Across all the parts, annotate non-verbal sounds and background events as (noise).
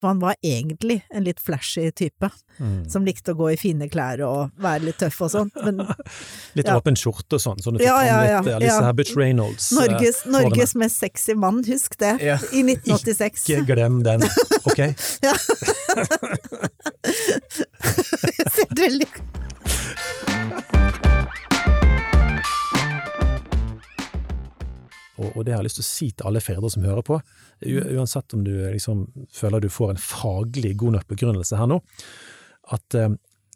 For han var egentlig en litt flashy type, Mm. som likte å gå i fine klær og være litt tøff og sånn. Men (laughs) Litt Ja. åpen skjorte og sånn, sånn at du Ja, ja, ja, litt Alice ja. Habitch Reynolds. eh, Norges, eh, Norges mest sexy mann, husk det, Ja. i 1986. Ikke glem den, ok? (laughs) Ja. Jeg (laughs) Ser veldig Og, og det har jeg lyst til å si til alle fedre som hører på, uansett om du liksom føler du får en faglig god nok begrunnelse her nå, at eh,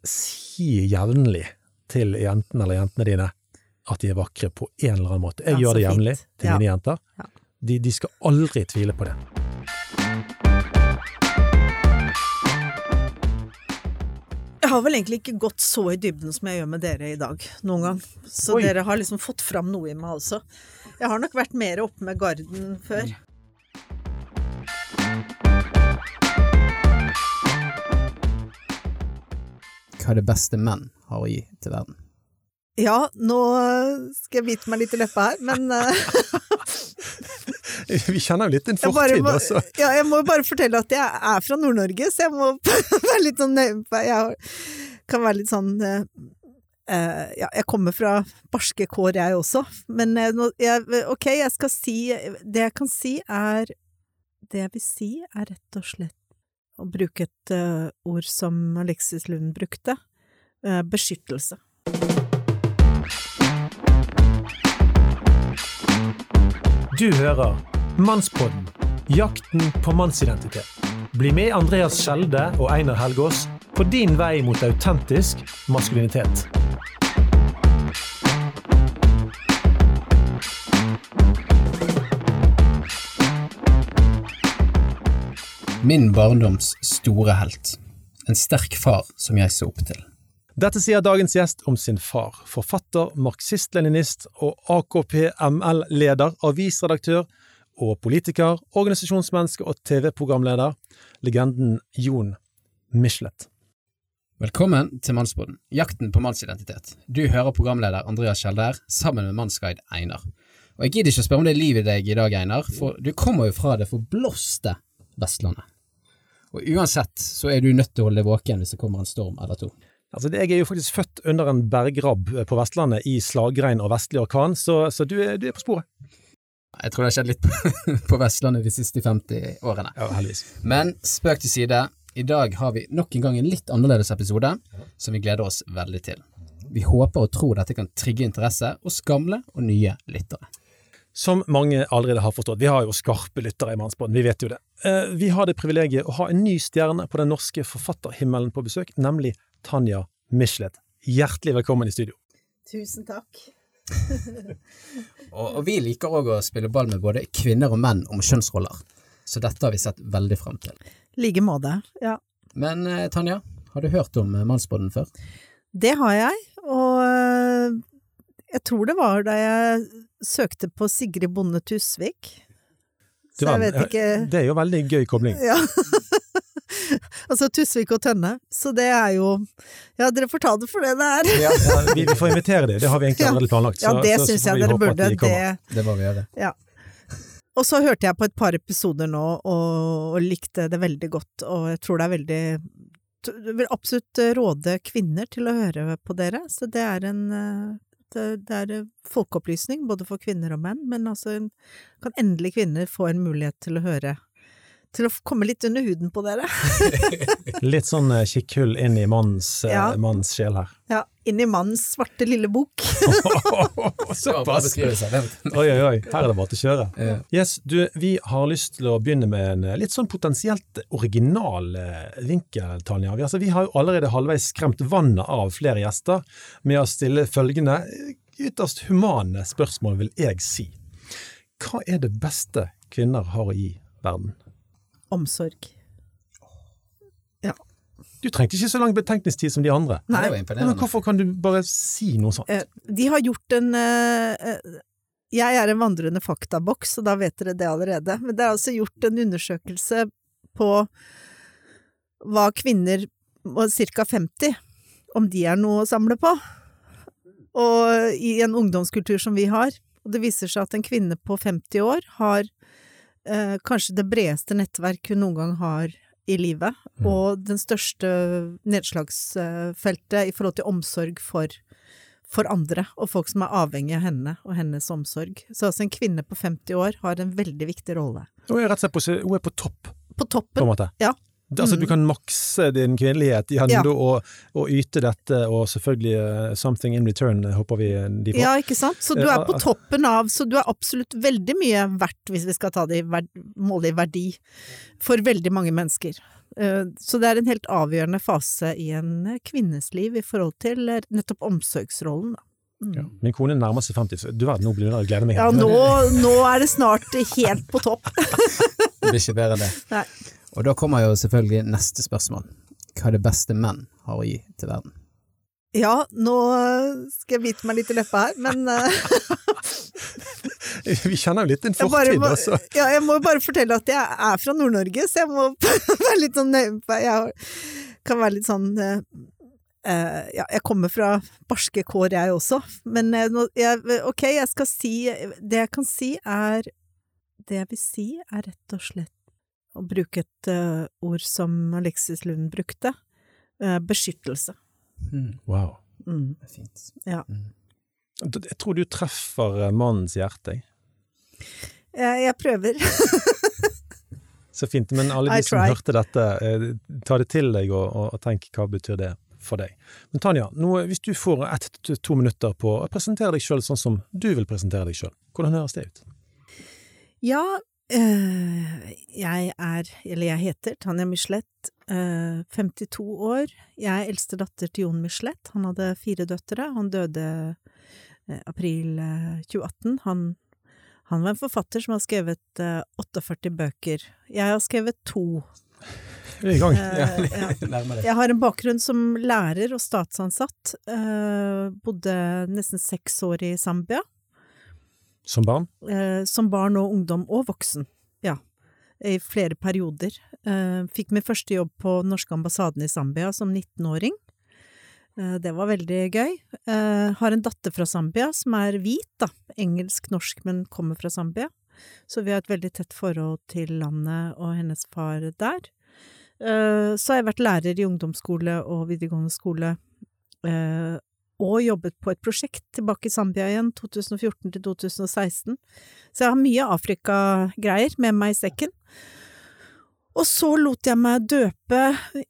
si jevnlig til jentene eller jentene dine at de er vakre på en eller annen måte. Jeg Ja, gjør det jevnlig til Ja. mine jenter. Ja. De, de skal aldri tvile på det. Jeg har vel egentlig ikke gått så i dybden som jeg gjør med dere i dag, noen gang. Så Oi. dere har liksom fått fram noe i meg også. Jeg har nok vært mer oppe med garden før. Hva det beste menn har å gi til verden? Ja, nå skal jeg bite meg litt i leppa her, men eh, (laughs) Vi kjenner jo litt din fortid, må, altså. ja, jeg må bare fortelle at jeg er fra Nord-Norge, så jeg må (laughs) være litt sånn på Jeg kan være litt sånn eh, eh, Ja, jeg kommer fra barske kår, jeg også, men uh, jeg, ok, jeg skal si Det jeg kan si, er Det jeg vil si, er rett og slett å bruke et uh, ord som Alexis Lund brukte uh, beskyttelse. Du hører Mannspodden, jakten på mannsidentitet. Bli med Andreas Skjelde og Einar Helgaas på din vei mot autentisk maskulinitet. Min barndoms store helt. En sterk far som jeg så opp til. Dette sier dagens gjest om sin far, forfatter, marxist-leninist og AKP-ML-leder, avisredaktør og politiker, organisasjonsmenneske og TV-programleder, legenden Jon Michelet. Velkommen til Mannsboden, jakten på mannsidentitet. Du hører programleder Andreas Kjelder sammen med mannsguide Einar. Og jeg gidder ikke å spørre om det er liv i deg i dag, Einar, for du kommer jo fra det forblåste Vestlandet. Og uansett så er du nødt til å holde deg våken hvis det kommer en storm eller to. Altså, jeg er jo faktisk født under en bergrabb på Vestlandet i slagregn og vestlig orkan, så, så du, er, du er på sporet. Jeg tror det har skjedd litt på, (laughs) på Vestlandet de siste 50 årene. Ja, heldigvis. Men spøk til side, i dag har vi nok en gang en litt annerledes episode som vi gleder oss veldig til. Vi håper og tror dette kan trigge interesse hos gamle og nye lyttere. Som mange allerede har forstått, vi har jo skarpe lyttere i Mannsbåten, vi vet jo det. Eh, Vi har det privilegiet å ha en ny stjerne på den norske forfatterhimmelen på besøk, nemlig Tanja Michelet. Hjertelig velkommen i studio. Tusen takk. (laughs) Og, og vi liker òg å spille ball med både kvinner og menn om kjønnsroller, så dette har vi sett veldig frem til. like måte, ja. Men eh, Tanja, har du hørt om eh, Mannsbåten før? Det har jeg, og jeg tror det var da jeg søkte på Sigrid Bonde Tusvik. Du Så jeg vet ikke Det er jo veldig gøy kobling. Ja. altså (laughs) Tusvik og Tønne. Så det er jo Ja, dere får ta det for det det er. Ja, vi, vi får invitere dem, det har vi egentlig (laughs) Ja. allerede planlagt. Ja, det så- så syns jeg dere burde. de. Det Det må vi gjøre. Og så hørte jeg på et par episoder nå, og, og likte det veldig godt, og jeg tror det er veldig vil absolutt råde kvinner til å høre på dere, så det er en eh, det, er eh, folkeopplysning, både for kvinner og menn, men altså kan endelig kvinner få en mulighet til å høre til å komme litt under huden på dere. (laughs) Litt sånn eh, kikkhull inn i manns, eh, Ja. manns sjel her. Ja, inn i mannens svarte lille bok. (laughs) Såpass! Oi, oi, oi, her er det bare til å kjøre. Ja. Yes, du, vi har lyst til å begynne med en eh, litt sånn potensielt original vinkel, Tanja. Vi, altså, vi har jo allerede halvveis skremt vannet av flere gjester med å stille følgende ytterst humane spørsmål, vil jeg si. Hva er det beste kvinner har å gi verden? Omsorg. Du trengte ikke så lang betenkningstid som de andre. Det Nei, var Men hvorfor kan du bare si noe sånt? Eh, De har gjort en eh, eh, Jeg er en vandrende faktaboks, og da vet dere det allerede. Men det er altså gjort en undersøkelse på hva kvinner ca. 50 om de er noe å samle på. Og i en ungdomskultur som vi har. Og det viser seg at en kvinne på 50 år har eh, kanskje det bredeste nettverk hun noen gang har i livet, Mm. og den største nedslagsfeltet i forhold til omsorg for, for andre, og folk som er avhengig av henne og hennes omsorg. Så altså en kvinne på 50 år har en veldig viktig rolle. Hun er rett og slett på, hun er på topp, På på toppen, en måte. Ja. Altså, du Mm. kan makse din kvinnelighet i Ja. å, å yte dette, og selvfølgelig eh, something in return, eh, håper vi de får. Ja, ikke sant? Så du er på toppen av, så du er absolutt veldig mye verdt, hvis vi skal ta det i verd, måle i verdi, for veldig mange mennesker. Eh, Så det er en helt avgjørende fase i en eh, kvinnes liv i forhold til eh, nettopp omsorgsrollen. da. Mm. Ja. Min kone nærmer seg 50, så du verden, nå blir å gleder meg. Ja, nå, nå er det snart helt på topp. (laughs) Det blir ikke bedre enn det. Nei. Og da kommer jo selvfølgelig neste spørsmål. Hva er det beste menn har å gi til verden? Ja, nå eh, skal jeg bite meg litt i leppa her, men (laughs) eh, Vi kjenner jo litt jeg, fortid, må, altså. ja, jeg må bare fortelle at jeg er fra Nord-Norge, så jeg må (laughs) være litt sånn nøye Jeg kan være litt sånn eh, eh, Ja, jeg kommer fra barske kår, jeg også, men eh, jeg, ok, jeg skal si Det jeg kan si er Det jeg vil si, er rett og slett å bruke et uh, ord som Alexis Lund brukte. uh, beskyttelse. Mm. Wow. Mm. det er fint. Ja. Mm. Jeg tror du treffer eh, mannens hjerte. jeg. Jeg, jeg prøver. (laughs) Så fint. Men alle de som hørte dette, eh, ta det til deg og, og, og tenk hva betyr det for deg. Men Tanja, nå, hvis du får ett til to minutter på å presentere deg sjøl sånn som du vil presentere deg sjøl, hvordan høres det ut? Ja, jeg er, eller jeg heter Tanja Michelet, eh, 52 år. Jeg er eldste datter til Jon Michelet. Han hadde fire døtre. Han døde eh, april eh, 2018. Han, han var en forfatter som har skrevet eh, 48 bøker. Jeg har skrevet to. I gang. Eh, ja. (laughs) Jeg har en bakgrunn som lærer og statsansatt. Eh, bodde nesten seks år i Zambia. Som barn? eh, som barn og ungdom og voksen, ja, i flere perioder. Eh, fikk min første jobb på norske ambassaden i Zambia som 19-åring. Eh, det var veldig gøy. Eh, har en datter fra Zambia som er hvit, da, engelsk-norsk, men kommer fra Zambia. Så vi har et veldig tett forhold til landet og hennes far der. Eh, så har jeg vært lærer i ungdomsskole og videregående skole, eh, og jobbet på et prosjekt tilbake i Zambia igjen, 2014 til 2016. Så jeg har mye Afrika-greier med meg i sekken. Og så lot jeg meg døpe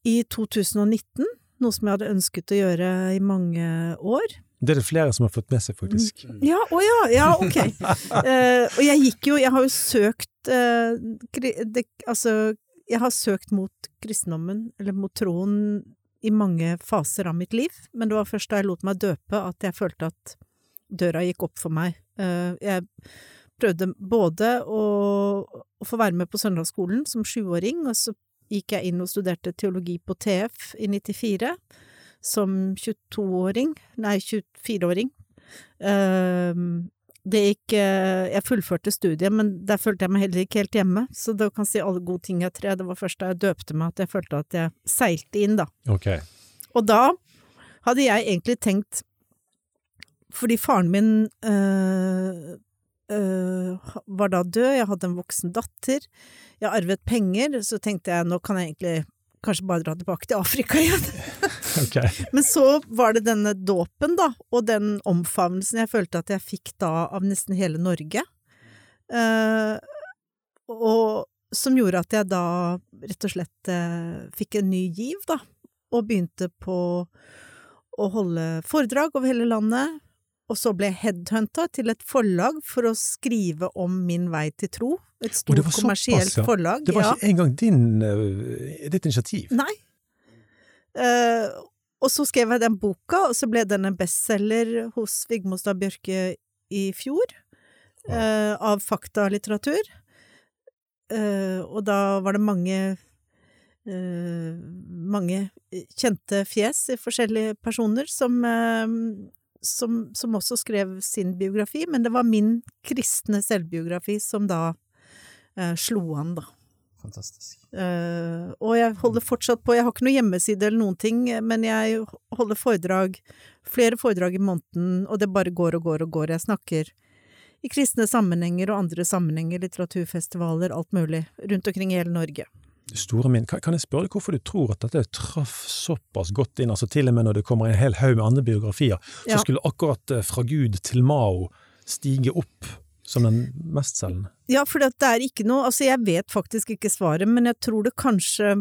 i 2019, noe som jeg hadde ønsket å gjøre i mange år. Det er det flere som har fått med seg, faktisk. Ja, å ja, ja, ok. uh, (laughs) og jeg gikk jo, jeg har jo søkt uh, det, Altså, jeg har søkt mot kristendommen, eller mot troen, i mange faser av mitt liv, men det var først da jeg lot meg døpe at jeg følte at døra gikk opp for meg. Eh, jeg prøvde både å, få være med på søndagsskolen som sjuåring, og så gikk jeg inn og studerte teologi på TF i 94 som 22-åring, nei 24-åring. Ehm, det gikk eh, Jeg fullførte studiet, men der følte jeg meg heller ikke helt hjemme, så da kan si alle gode ting er tre. Det var først da jeg døpte meg at jeg følte at jeg seilte inn, da. Okay. Og da hadde jeg egentlig tenkt Fordi faren min øh, øh, var da død, jeg hadde en voksen datter, jeg arvet penger, så tenkte jeg nå kan jeg egentlig kanskje bare dra tilbake til Afrika igjen. (laughs) okay. Men så var det denne dåpen, da, og den omfavnelsen jeg følte at jeg fikk da av nesten hele Norge. Uh, og som gjorde at jeg da rett og slett uh, fikk en ny giv, da, og begynte på å holde foredrag over hele landet. Og så ble jeg headhunta til et forlag for å skrive om min vei til tro. Et stort det kommersielt ja. forlag. Det var ja. ikke engang din, eh, ditt initiativ. Nei. Uh, og så skrev jeg den boka, og så ble den en bestselger hos Vigmostad Bjørke i fjor, eh, av faktalitteratur. Uh, og da var det mange mange kjente fjes i forskjellige personer som, som, som også skrev sin biografi, men det var min kristne selvbiografi som da eh, slo an, da. Fantastisk. Eh, og jeg holder fortsatt på, jeg har ikke noe hjemmeside eller noen ting, men jeg holder foredrag, flere foredrag i måneden, og det bare går og går og går. Jeg snakker i kristne sammenhenger og andre sammenhenger, litteraturfestivaler, alt mulig, rundt omkring i hele Norge. Store min. Kan, kan jeg spørre deg hvorfor du tror at dette traff såpass godt inn, altså til og med når det kommer en hel haug med andre biografier, Ja. så skulle akkurat eh, Fra Gud til Mao stige opp som den mestselgende? Ja, for det er ikke noe Altså, jeg vet faktisk ikke svaret, men jeg tror det kanskje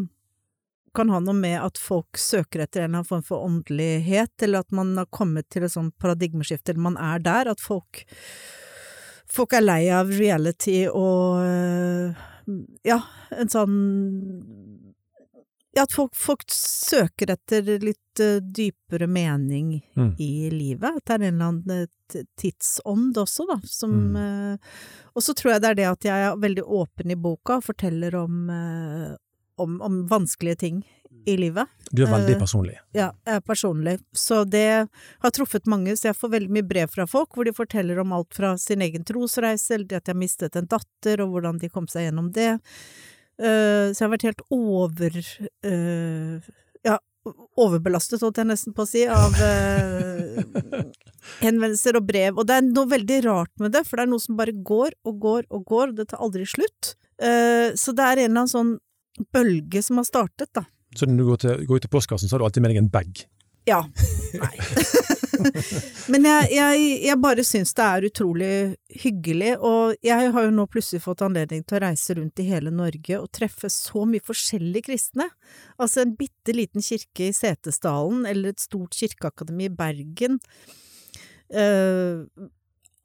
kan ha noe med at folk søker etter en form for åndelighet, eller at man har kommet til et sånt paradigmeskifte, eller man er der, at folk Folk er lei av reality og øh, Ja, en sånn Ja, at folk, folk søker etter litt øh, dypere mening Mm. i livet. At det er en eller annen eh, tidsånd også, da, som Mm. eh, Og så tror jeg det er det at jeg er veldig åpen i boka og forteller om, eh, om, om vanskelige ting i livet. Du er veldig Eh, personlig. Ja, jeg er personlig. Så det har truffet mange, så jeg får veldig mye brev fra folk hvor de forteller om alt fra sin egen trosreise, eller det at de har mistet en datter, og hvordan de kom seg gjennom det. Eh, så jeg har vært helt over eh, ja, overbelastet, holdt jeg nesten på å si, av (laughs) henvendelser og brev. Og det er noe veldig rart med det, for det er noe som bare går og går og går, og det tar aldri slutt. Eh, så det er en eller annen sånn bølge som har startet, da. Så når du går, til, går ut i postkassen, så har du alltid med deg en bag. Ja. Nei. (laughs) Men jeg, jeg, jeg bare syns det er utrolig hyggelig, og jeg har jo nå plutselig fått anledning til å reise rundt i hele Norge og treffe så mye forskjellige kristne. Altså en bitte liten kirke i Setesdalen, eller et stort kirkeakademi i Bergen. Eh,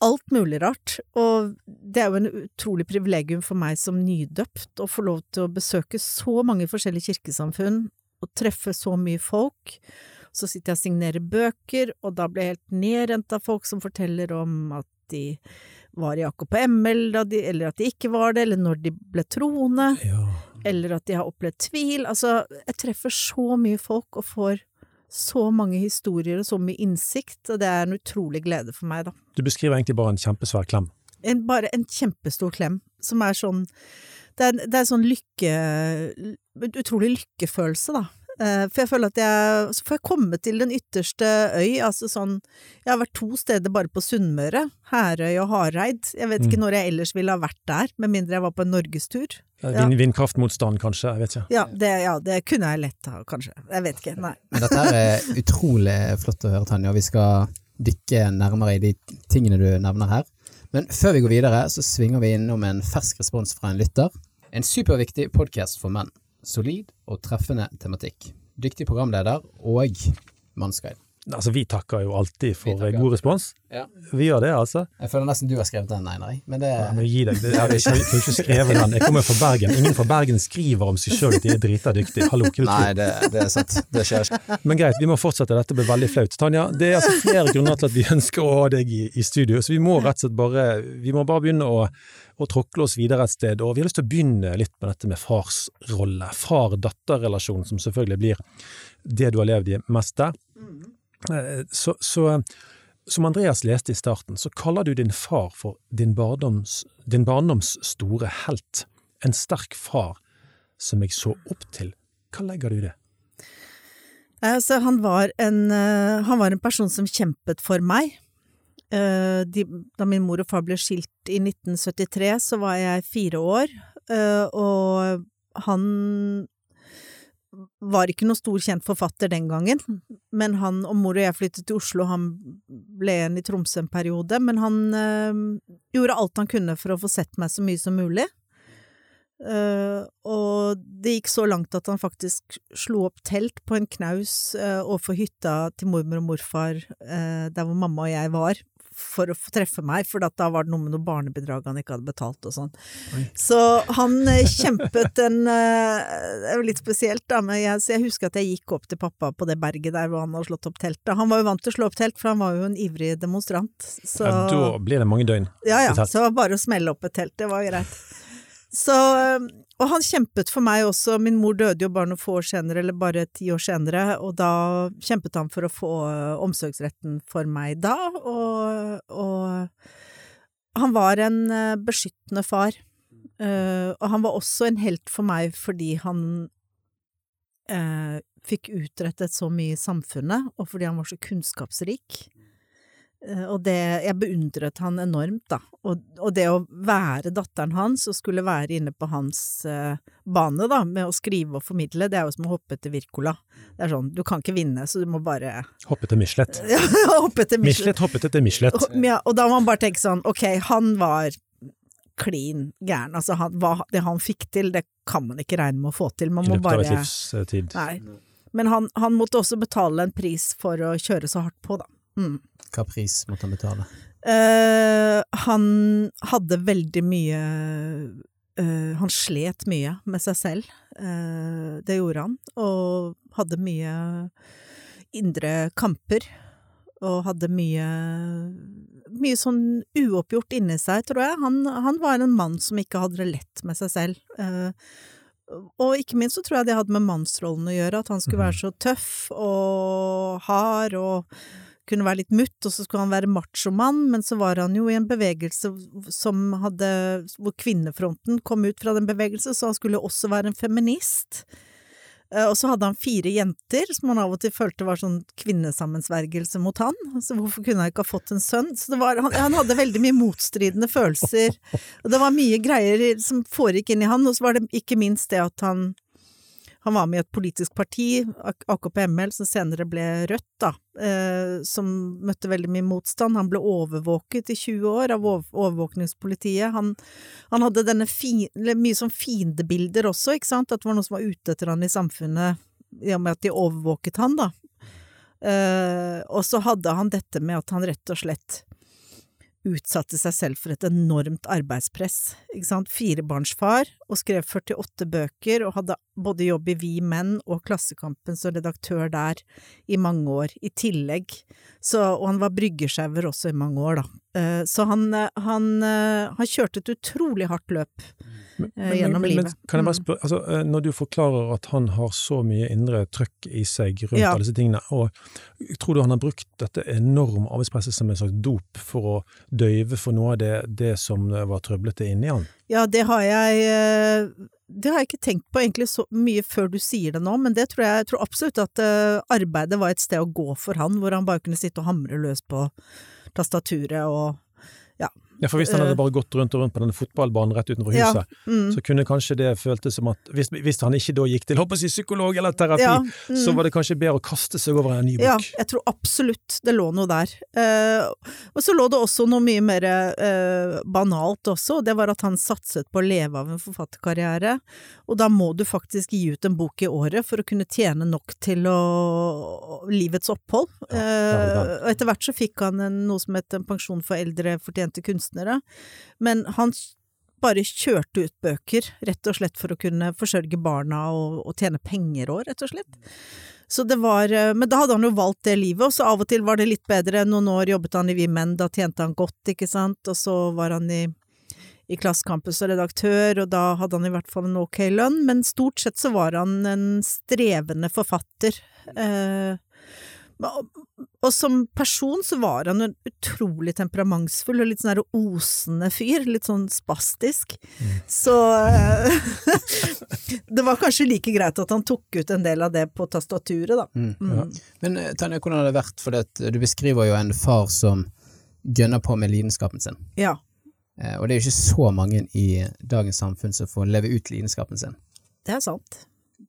alt mulig rart. Og det er jo en utrolig privilegium for meg som nydøpt å få lov til å besøke så mange forskjellige kirkesamfunn og treffe så mye folk. Så sitter jeg og signerer bøker, og da blir jeg helt nedrent av folk som forteller om at de var i AKPML, de, eller at de ikke var det, eller når de ble troende, Ja. eller at de har opplevd tvil. Altså, jeg treffer så mye folk og får så mange historier og så mye innsikt, og det er en utrolig glede for meg, da. Du beskriver egentlig bare en kjempesvær klem. En, bare en kjempestor klem, som er sånn Det er, det er sånn lykke Utrolig lykkefølelse, da. Eh, For jeg føler at jeg Så får jeg komme til den ytterste øy, altså sånn Jeg har vært to steder bare på Sunnmøre, Herøy og Hareid. Jeg vet ikke Mm. når jeg ellers ville ha vært der, med mindre jeg var på en norgestur. Ja. Vind, vindkraftmotstand, kanskje, jeg vet ikke. Ja, det, ja, det kunne jeg lett ha, kanskje. Jeg vet ikke, nei. Men dette her er (laughs) utrolig flott å høre, Tanja. Vi skal dykke nærmere i de tingene du nevner her. Men før vi går videre, så svinger vi innom en fersk respons fra en lytter. En superviktig podkast for menn. Solid og treffende tematikk. Dyktig programleder og mannsguide. Altså, vi takker jo alltid for takker. god respons. Ja. Vi gjør det, altså. Jeg føler nesten du har skrevet den, Einar. Men det Ja, men gi deg. Det, jeg, kunne ikke skrevet den. Jeg kommer fra Bergen. Ingen fra Bergen skriver om seg sjøl at de er drita dyktige. Hallo, hva? Nei, det, det er sant. Det skjer ikke. Men greit, vi må fortsette. Dette blir veldig flaut. Tanja, det er altså flere grunner til at vi ønsker å ha deg i, i studio, så vi må rett og slett bare, vi må bare begynne å, å tråkle oss videre et sted. Og vi har lyst til å begynne litt med dette med farsrolle. Far-datter-relasjon, som selvfølgelig blir det du har levd i mest der. Eh, Så, så som Andreas leste i starten, så kaller du din far for din barndoms, din barndoms store helt. En sterk far som jeg så opp til. Hva legger du i det? Altså, han var en, eh, han var en person som kjempet for meg. Eh, da min mor og far ble skilt i 1973, så var jeg fire år, eh, og han var ikke noe stor kjent forfatter den gangen, men han og mor og jeg flyttet til Oslo, han ble igjen i Tromsø en periode, men han øh, gjorde alt han kunne for å få sett meg så mye som mulig. Uh, og det gikk så langt at han faktisk slo opp telt på en knaus uh, overfor hytta til mormor og morfar, uh, der hvor mamma og jeg var, for å treffe meg, for da var det noe med noe barnebidrag han ikke hadde betalt og sånn. Så han eh, kjempet en eh, Det er jo litt spesielt, da, men jeg, jeg husker at jeg gikk opp til pappa på det berget der hvor han hadde slått opp teltet. Han var jo vant til å slå opp telt, for han var jo en ivrig demonstrant. Så Ja, da blir det mange døgn. ja, ja, så bare å smelle opp et telt, det var greit. Så, og han kjempet for meg også, min mor døde jo bare noen få år senere, eller bare ti år senere, og da kjempet han for å få øh, omsorgsretten for meg da, og, og han var en øh, beskyttende far. Eh, og han var også en helt for meg fordi han fikk utrettet så mye i samfunnet, og fordi han var så kunnskapsrik. Eh, Og det, jeg beundret han enormt, da. Og, og det å være datteren hans og skulle være inne på hans eh, bane, da, med å skrive og formidle, det er jo som å hoppe til Wirkola. Det er sånn, du kan ikke vinne, så du må bare Hoppe til Michelet. ja, (laughs) hoppe til Michelet. Michelet hoppet til Michelet. Og, ja, og da må man bare tenke sånn, ok, han var klin gæren. Altså, han, hva, det han fikk til, det kan man ikke regne med å få til. Man I må løpet av et livstid. Nei. Men han, han måtte også betale en pris for å kjøre så hardt på, da. Mm. Hva pris måtte han betale? Uh, han hadde veldig mye uh, Han slet mye med seg selv. Uh, det gjorde han. Og hadde mye indre kamper. Og hadde mye Mye sånn uoppgjort inni seg, tror jeg. Han, han var en mann som ikke hadde det lett med seg selv. Og ikke minst så tror jeg det hadde med mannsrollen å gjøre, at han skulle være så tøff og hard og kunne være litt mutt, og så skulle han være machomann, men så var han jo i en bevegelse som hadde Hvor kvinnefronten kom ut fra den bevegelsen, så han skulle også være en feminist. Eh, Og så hadde han fire jenter, som han av og til følte var sånn kvinnesammensvergelse mot han. Så hvorfor kunne han ikke ha fått en sønn? Så var, han, han hadde veldig mye motstridende følelser. Og det var mye greier som foregikk inni han, og så var det ikke minst det at han han var med i et politisk parti, AKP-ML, som senere ble Rødt, da, eh, som møtte veldig mye motstand. Han ble overvåket i 20 år av overvåkningspolitiet. Han, han hadde denne fin, mye sånn fiendebilder også, ikke sant, at det var noen som var ute etter han i samfunnet, i og med at de overvåket han, da. Eh, og så hadde han dette med at han rett og slett utsatte seg selv for et enormt arbeidspress. Ikke sant? Firebarnsfar, og skrev 48 bøker, og hadde både jobb i Vi Menn og Klassekampen som redaktør der i mange år, i tillegg. Så, og han var bryggesjauer også i mange år, da. Eh, Så han, eh, han, eh, han kjørte et utrolig hardt løp eh, gjennom men, livet. kan jeg bare Mm. spørre, altså, eh, når du forklarer at han har så mye indre trøkk i seg rundt Ja. alle disse tingene, og tror du han har brukt dette enorme arbeidspresset som en slags dop for å døyve for noe av det, det som eh, var trøblete inni han? Ja, det har jeg Det har jeg ikke tenkt på egentlig så mye før du sier det nå, men det tror jeg, jeg tror absolutt at arbeidet var et sted å gå for han, hvor han bare kunne sitte og hamre løs på tastaturet og Ja, for hvis han hadde bare gått rundt og rundt på denne fotballbanen rett utenfor Ja, huset, mm, så kunne kanskje det føltes som at hvis, hvis han ikke da gikk til håper jeg, psykolog eller terapi, ja, mm. så var det kanskje bedre å kaste seg over en ny bok. Ja, jeg tror absolutt det lå noe der. Eh, og så lå det også noe mye mer eh, banalt også, og det var at han satset på å leve av en forfatterkarriere. Og da må du faktisk gi ut en bok i året for å kunne tjene nok til å, livets opphold. Ja, Eh, og etter hvert så fikk han en, noe som het en pensjon for eldre fortjente kunstnere, men han bare kjørte ut bøker, rett og slett for å kunne forsørge barna og, og tjene penger òg, rett og slett. Så det var, eh, men da hadde han jo valgt det livet, og så av og til var det litt bedre. Noen år jobbet han i Vi Menn, da tjente han godt, ikke sant, og så var han i, i Klassekampen som redaktør, og da hadde han i hvert fall en ok lønn, men stort sett så var han en strevende forfatter. Eh, og- som person så var han en utrolig temperamentsfull og litt sånn osende fyr, litt sånn spastisk. Så eh, (laughs) det var kanskje like greit at han tok ut en del av det på tastaturet, da. Mm. Mm. Men eh, Tanja, hvordan har det vært, for det, du beskriver jo en far som gønner på med lidenskapen sin. Ja. Eh, Og det er jo ikke så mange i dagens samfunn som får leve ut lidenskapen sin. Det er sant.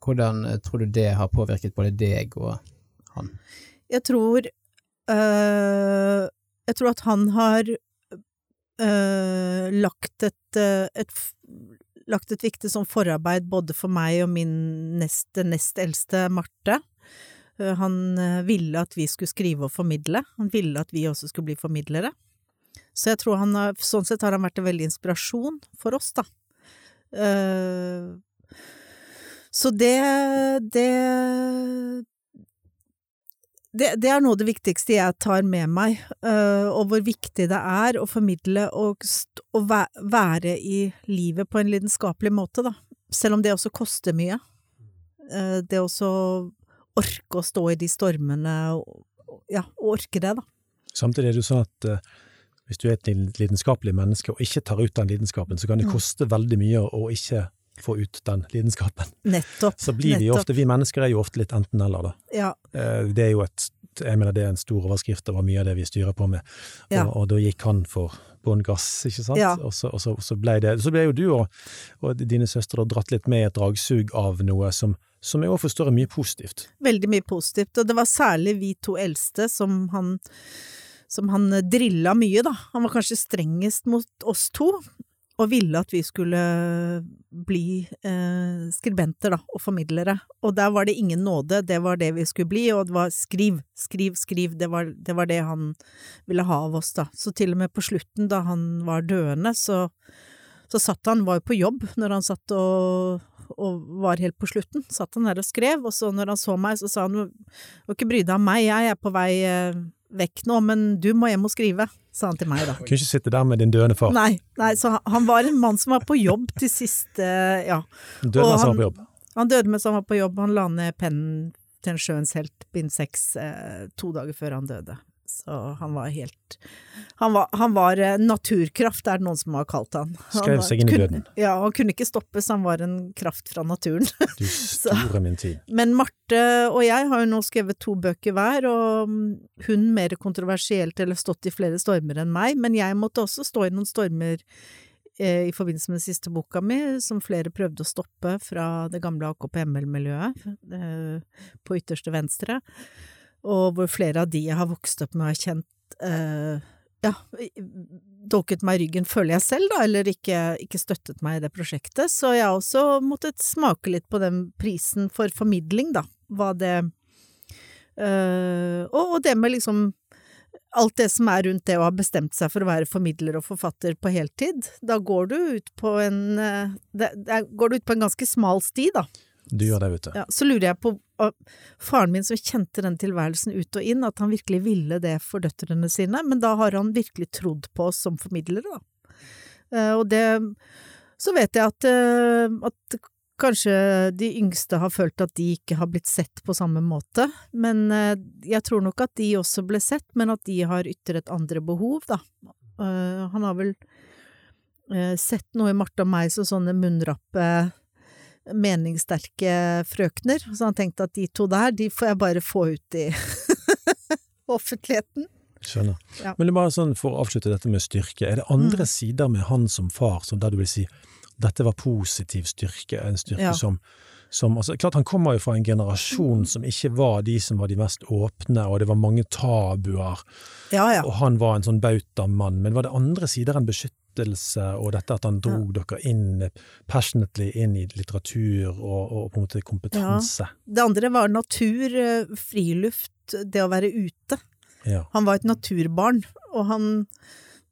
Hvordan tror du det har påvirket både deg og han? Jeg tror øh, Jeg tror at han har øh, lagt et, øh, et lagt et viktig sånn forarbeid både for meg og min neste, nest eldste Marte. Øh, Han øh, ville at vi skulle skrive og formidle. Han ville at vi også skulle bli formidlere. Så jeg tror han har, sånn sett har han vært en veldig inspirasjon for oss, da. Så det, det det, det er noe av det viktigste jeg tar med meg, uh, og hvor viktig det er å formidle og, og væ være i livet på en lidenskapelig måte, da. Selv om det også koster mye. Uh, det også orke å stå i de stormene, og, og- ja, og orke det, da. Samtidig er det jo sånn at uh, hvis du er et lidenskapelig menneske og ikke tar ut den lidenskapen, så kan det Mm. koste veldig mye å ikke få ut den lidenskapen. Nettopp. Så blir vi ofte, vi mennesker er jo ofte litt enten-eller, da. Ja, Eh, Det er jo et. Jeg mener det er en stor overskrift over mye av det vi styrer på med. Ja. Og, og da gikk han for bånn gass, ikke sant? Ja. Og, så, og så, så ble det Så ble jo du og, og dine søstre dratt litt med i et dragsug av noe som, som jeg også forstår er mye positivt. Veldig mye positivt, og det var særlig vi to eldste som han som han drilla mye, da. Han var kanskje strengest mot oss to, og ville at vi skulle bli eh, skribenter, da, og formidlere. Og der var det ingen nåde, det var det vi skulle bli, og det var skriv, skriv, skriv, det var det, var det han ville ha av oss, da. Så til og med på slutten, da han var døende, så, så satt han, var jo på jobb når han satt og og var helt på slutten, satt han der og skrev, og så når han så meg, så sa han jo ikke bry deg om meg, jeg er på vei eh, vekk nå, men du må hjem og skrive, sa han til meg da. Kunne ikke sitte der med din døende far. Nei, nei, så han- han var en mann som var på jobb til siste, ja. Døde mens han han- var på jobb. Han døde mens han var på jobb, han la ned pennen til en sjøens helt, bind seks, eh, to dager før han døde. Så han var helt Han var, han var eh, naturkraft, er det noen som har kalt han. han Skrev seg inn i døden. Ja, han kunne ikke stoppes, han var en kraft fra naturen. (laughs) Du store min tid. Men Marte og jeg har jo nå skrevet to bøker hver, og mm, hun mer kontroversielt eller stått i flere stormer enn meg, men jeg måtte også stå i noen stormer eh, i forbindelse med den siste boka mi, som flere prøvde å stoppe fra det gamle AKP-ML-miljøet eh, på ytterste venstre, og hvor flere av de jeg har vokst opp med har kjent eh, ja, dolket meg i ryggen, føler jeg selv, da, eller ikke, ikke støttet meg i det prosjektet. Så jeg har også måttet smake litt på den prisen for formidling, da. Hva det øh, og, og det med liksom alt det som er rundt det å ha bestemt seg for å være formidler og forfatter på heltid. Da går du ut på en det, går du ut på en ganske smal sti, da. Du gjør det, vet du. Ja, så lurer jeg på faren min som kjente den tilværelsen ut og inn, at han virkelig ville det for døtrene sine, men da har han virkelig trodd på oss som formidlere, da. Eh, og det Så vet jeg at, eh, at kanskje de yngste har følt at de ikke har blitt sett på samme måte, men eh, jeg tror nok at de også ble sett, men at de har ytret andre behov, da. Han har vel sett noe i Marte og meg som sånne munnrappe meningssterke frøkner, så han tenkte at de to der, de får jeg bare få ut i (laughs) offentligheten. Skjønner. Ja. Men det er bare sånn for å avslutte dette med styrke, er det andre Mm. sider med han som far som der du vil si dette var positiv styrke, en styrke Ja. som, som altså, Klart han kommer jo fra en generasjon som ikke var de som var de mest åpne, og det var mange tabuer, Ja, ja. og han var en sånn bautamann, men var det andre sider enn beskyttelse og dette at han drog dere inn passionately inn i litteratur og, og på en måte kompetanse? Det andre var natur, eh, friluft, det å være ute. Ja. Han var et naturbarn, og han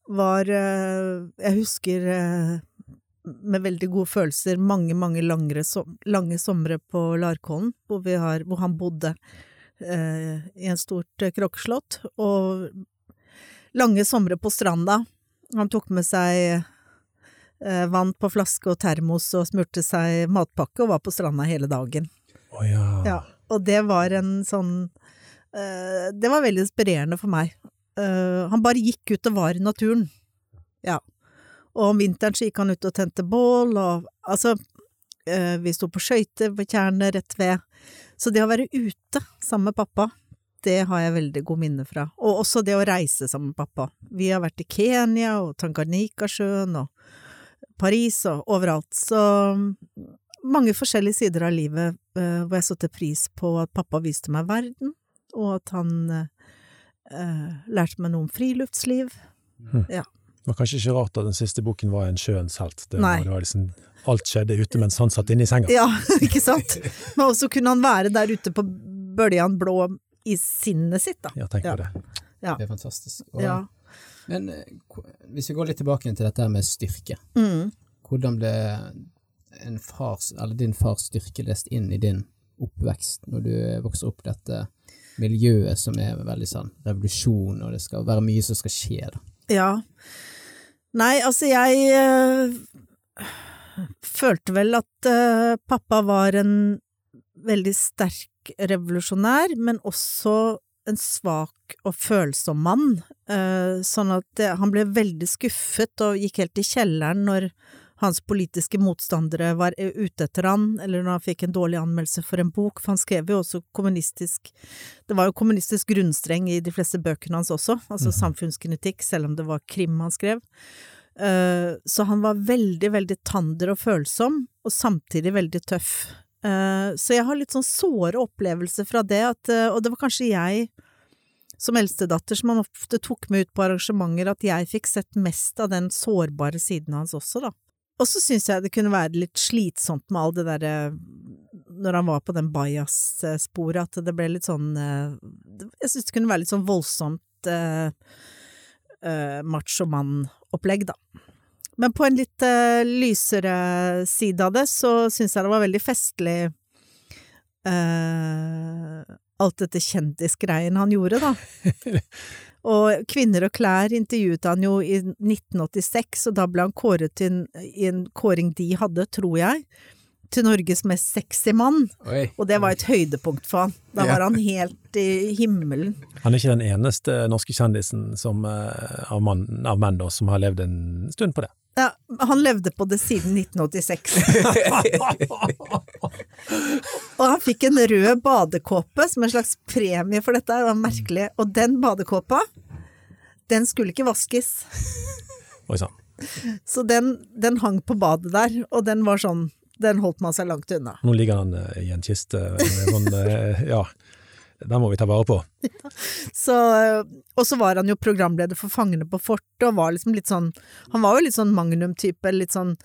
var eh, Jeg husker eh, med veldig gode følelser mange, mange langre, lange somre på Larkollen, hvor, vi har, hvor han bodde eh, i en stort krokkeslott, og lange somre på stranda. Han tok med seg eh, vann på flaske og termos og smurte seg matpakke og var på stranda hele dagen. Oh, ja. Ja, og det var en sånn eh, Det var veldig inspirerende for meg. Eh, han bare gikk ut og var i naturen. Ja. Og om vinteren så gikk han ut og tente bål, og altså eh, Vi sto på skøyter på tjernet rett ved. Så det å være ute sammen med pappa, det har jeg veldig gode minner fra. Og også det å reise sammen med pappa. Vi har vært i Kenya og Tanganyikasjøen og Paris og overalt. Så mange forskjellige sider av livet eh, hvor jeg satte pris på at pappa viste meg verden, og at han eh, lærte meg noe om friluftsliv. Det var kanskje ikke rart at den siste boken var en sjøens helt. Det, var- det var liksom, alt skjedde ute mens han satt inne i senga. Ja, (laughs) ikke sant? Men også kunne han være der ute på bøljan blå i sinnet sitt, da. Ja, tenk Ja. på det. Det er fantastisk. Og, Ja. Men eh, hvis vi går litt tilbake til dette med styrke, Mm. hvordan ble en fars, eller din fars styrke lest inn i din oppvekst når du vokser opp i dette miljøet som er veldig sånn revolusjon, og det skal være mye som skal skje, da? Ja. Nei, altså jeg øh, følte vel at øh, pappa var en veldig sterk revolusjonær, men også en svak og følsom mann. Eh, sånn at han ble veldig skuffet og gikk helt i kjelleren når hans politiske motstandere var ute etter han, eller når han fikk en dårlig anmeldelse for en bok, for han skrev jo også kommunistisk Det var jo kommunistisk grunnstreng i de fleste bøkene hans også, altså Mhm. samfunnskritikk, selv om det var krim han skrev. Eh, Så han var veldig, veldig tander og følsom, og samtidig veldig tøff. Eh, Så jeg har litt sånn såre opplevelser fra det, at, eh, og det var kanskje jeg som eldstedatter som han ofte tok med ut på arrangementer, at jeg fikk sett mest av den sårbare siden hans også, da. Og så syns jeg det kunne være litt slitsomt med all det derre Når han var på den bajas-sporet, at det ble litt sånn eh, Jeg syns det kunne være litt sånn voldsomt eh, eh, macho mann-opplegg, da. Men på en litt uh, lysere side av det, så syns jeg det var veldig festlig uh, alt dette kjendisgreien han gjorde, da. (laughs) Og Kvinner og klær intervjuet han jo i 1986, og da ble han kåret til en, i en kåring de hadde, tror jeg, til Norges mest sexy mann. Oi. Og det var et høydepunkt for han. Da Ja. var han helt i himmelen. Han er ikke den eneste norske kjendisen som, eh, av, mann, av menn da, som har levd en stund på det. Ja, han levde på det siden 1986. (laughs) Og han fikk en rød badekåpe som en slags premie for dette, det var merkelig. Og den badekåpa, den skulle ikke vaskes. Oi sann. Så den, den hang på badet der, og den var sånn, den holdt man seg langt unna. Nå ligger han eh, i en kiste. med Sånn, eh, ja, den må vi ta vare på. (laughs) Så, og så var han jo programleder for Fangene på fortet, og var liksom litt sånn Han var jo litt sånn Magnum-type, litt sånn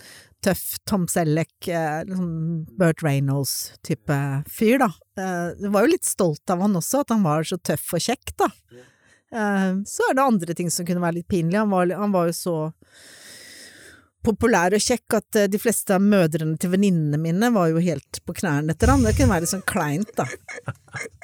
tøff Tom Selleck, eh, liksom Burt Reynolds-type fyr, da. Eh, Du var jo litt stolt av han også, at han var så tøff og kjekk, da. Eh, Så er det andre ting som kunne være litt pinlig. Han var, han var jo så populær og kjekk at de fleste av mødrene til venninnene mine var jo helt på knærne etter han. Det kunne være litt sånn kleint, da. (laughs)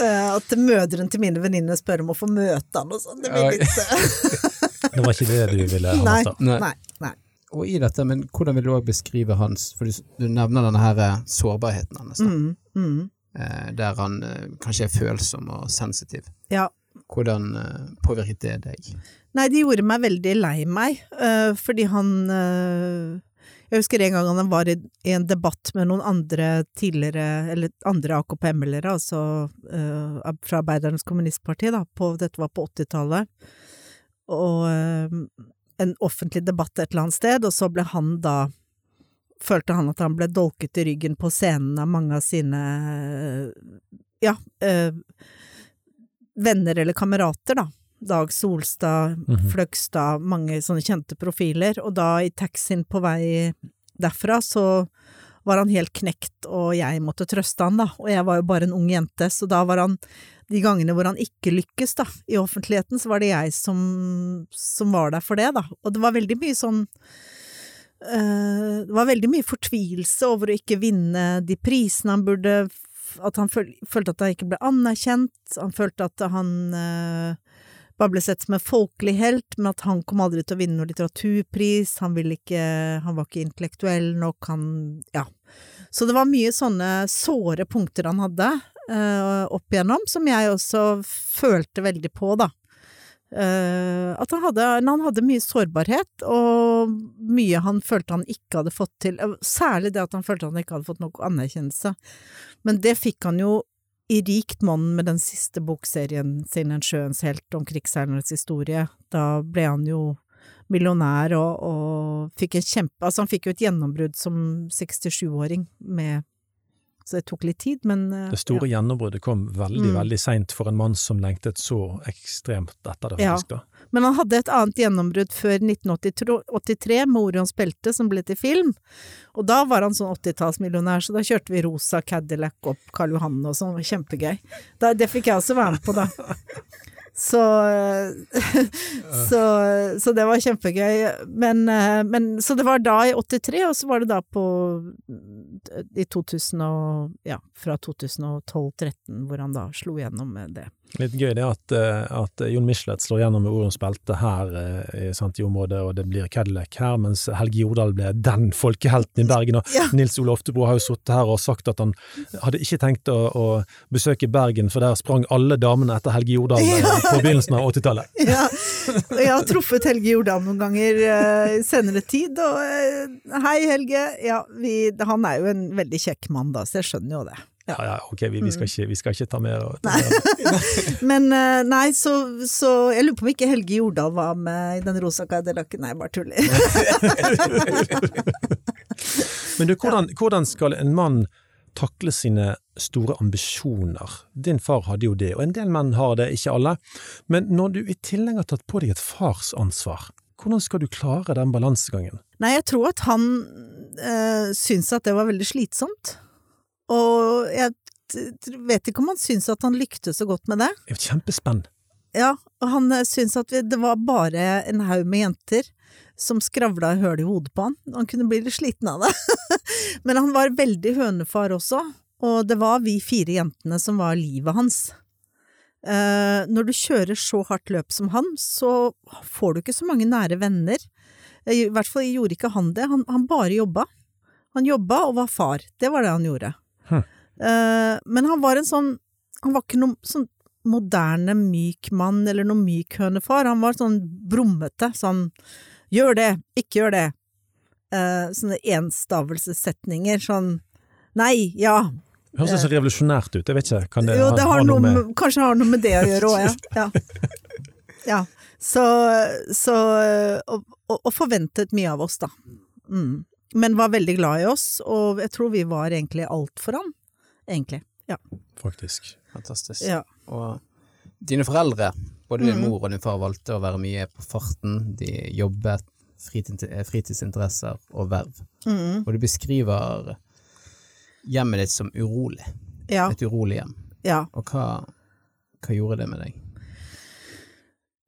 Eh, At mødrene til mine venninner spør om å få møte han og sånn. Det blir litt eh, (laughs) Det var ikke det du ville ha Nei. Nei. nei, nei. Og i dette, men hvordan vil du også beskrive hans For du, du nevner denne her eh, sårbarheten hans. Mm, mm. Eh, der han eh, kanskje er følsom og sensitiv. Ja. Hvordan eh, påvirket det deg? Nei, det gjorde meg veldig lei meg, fordi han Jeg husker en gang han var i, en debatt med noen andre tidligere, eller andre AKP-meldere, altså uh, fra Arbeidernes Kommunistparti, da, på, dette var på 80-tallet, og uh, en offentlig debatt et eller annet sted, og så ble han da Følte han at han ble dolket i ryggen på scenen av mange av sine ja, uh, venner eller kamerater, da. Dag Solstad, Mhm. Fløgstad, mange sånne kjente profiler, og da i taxien på vei derfra så var han helt knekt, og jeg måtte trøste han, da, og jeg var jo bare en ung jente, så da var han de gangene hvor han ikke lykkes, da, i offentligheten, så var det jeg som, som var der for det, da, og det var veldig mye sånn eh, det var veldig mye fortvilelse over å ikke vinne de prisene han burde At han føl, følte at han ikke ble anerkjent, han følte at han eh, bare ble sett som en folkelig helt, men at han kom aldri til å vinne noen litteraturpris, han ville ikke Han var ikke intellektuell nok, han Ja. Så det var mye sånne såre punkter han hadde uh, opp igjennom, som jeg også følte veldig på, da. Uh, at han hadde, han hadde mye sårbarhet, og mye han følte han ikke hadde fått til. Eh, Særlig det at han følte han ikke hadde fått nok anerkjennelse. Men det fikk han jo i rikt mannen med den siste bokserien sin, En sjøens helt, om krigsseilernes historie. Da ble han jo millionær og, og fikk en kjempe Altså, han fikk jo et gjennombrudd som 67-åring med Så det tok litt tid, men eh, Det store gjennombruddet kom veldig, Mm. veldig seint for en mann som lengtet så ekstremt etter det, Ja. faktisk. da. Men han hadde et annet gjennombrudd før 1983 med Orions belte, som ble til film. Og da var han sånn 80-tallsmillionær, så da kjørte vi rosa Cadillac opp Karl Johan og sånn, kjempegøy. Da, det fikk jeg også være med på, da. Så, (laughs) så, så det var kjempegøy. Men, eh, men Så det var da i 83, og så var det da på i 2000 og, ja, fra 2012-13 hvor han da slo gjennom med det. Litt gøy det at, eh, at Jon Michelet slår gjennom med Orions belte her i sant, i området, og det blir Cadillac her, mens Helge Jordal ble den folkehelten i Bergen. Og Ja. Nils Ole Oftebro har jo sittet her og sagt at han hadde ikke tenkt å, å besøke Bergen, for der sprang alle damene etter Helge Jordal. ja. på begynnelsen av 80-tallet. (laughs) Ja, og jeg har truffet Helge Jordal noen ganger i senere tid, og hei Helge, ja, vi, han er jo en veldig kjekk mann da, så jeg skjønner jo det. Ja, ja, ok, vi, vi, skal, ikke, vi skal, ikke, ta mer. Ta mer. (laughs) Men uh, nei, så, så, jeg lurer på om ikke Helge Jordal var med i den rosa Cadillac, nei, bare tuller. (laughs) Men du, hvordan, hvordan skal en mann takle sine store ambisjoner. Din far hadde jo det, og en del menn har det, ikke alle. Men når du i tillegg har tatt på deg et farsansvar, hvordan skal du klare den balansegangen? Nei, jeg tror at han øh, syntes at det var veldig slitsomt. Og jeg vet ikke om han syns at han lyktes så godt med det. Det er jo kjempespenn. Ja, og han eh, syntes at det var bare en haug med jenter som skravla høl i hodet på han. Han kunne bli litt sliten av det. (laughs) Men han var veldig hønefar også, og det var vi fire jentene som var livet hans. Eh, når du kjører så hardt løp som han, så får du ikke så mange nære venner. I hvert fall gjorde ikke han det, han, han bare jobba. Han jobba og var far, det var det han gjorde. Hm. Eh, men han var en sånn Han var ikke noen sånn moderne myk mann eller noen myk hønefar, han var sånn brummete, sånn gjør det, ikke gjør det. Uh, sånne enstavelsessetninger, sånn nei, ja. Høres så revolusjonært ut, jeg vet ikke, kan det, jo, det ha, har noe med Kanskje har noe med det å gjøre òg, ja. ja. (laughs) ja. Så, så og, og, forventet mye av oss, da. Mm. Men var veldig glad i oss, og jeg tror vi var egentlig alt for han, egentlig. Ja. Faktisk. Fantastisk. Ja. Og dine foreldre, både din mor og din far, valgte å være mye på farten. De jobbet, fritidsinteresser og verv. Mm. Og du beskriver hjemmet ditt som urolig. Ja. Et urolig hjem. ja. Og hva, hva gjorde det med deg?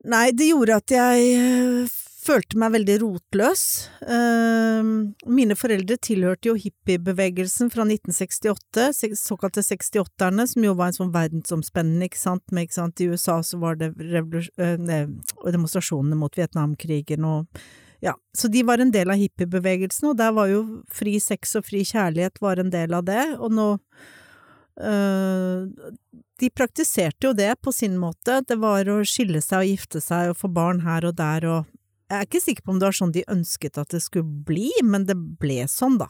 Nei, det gjorde at jeg øh, følte meg veldig rotløs. Uh, mine foreldre tilhørte jo hippiebevegelsen fra 1968, se- såkalte 68-erne, som jo var en sånn verdensomspennende, ikke sant, med, ikke sant, i USA så var det revolus- ne, og demonstrasjonene mot Vietnamkrigen og ja, så de var en del av hippiebevegelsen, og der var jo fri sex og fri kjærlighet var en del av det, og nå øh, De praktiserte jo det på sin måte, det var å skille seg og gifte seg og få barn her og der og Jeg er ikke sikker på om det var sånn de ønsket at det skulle bli, men det ble sånn, da.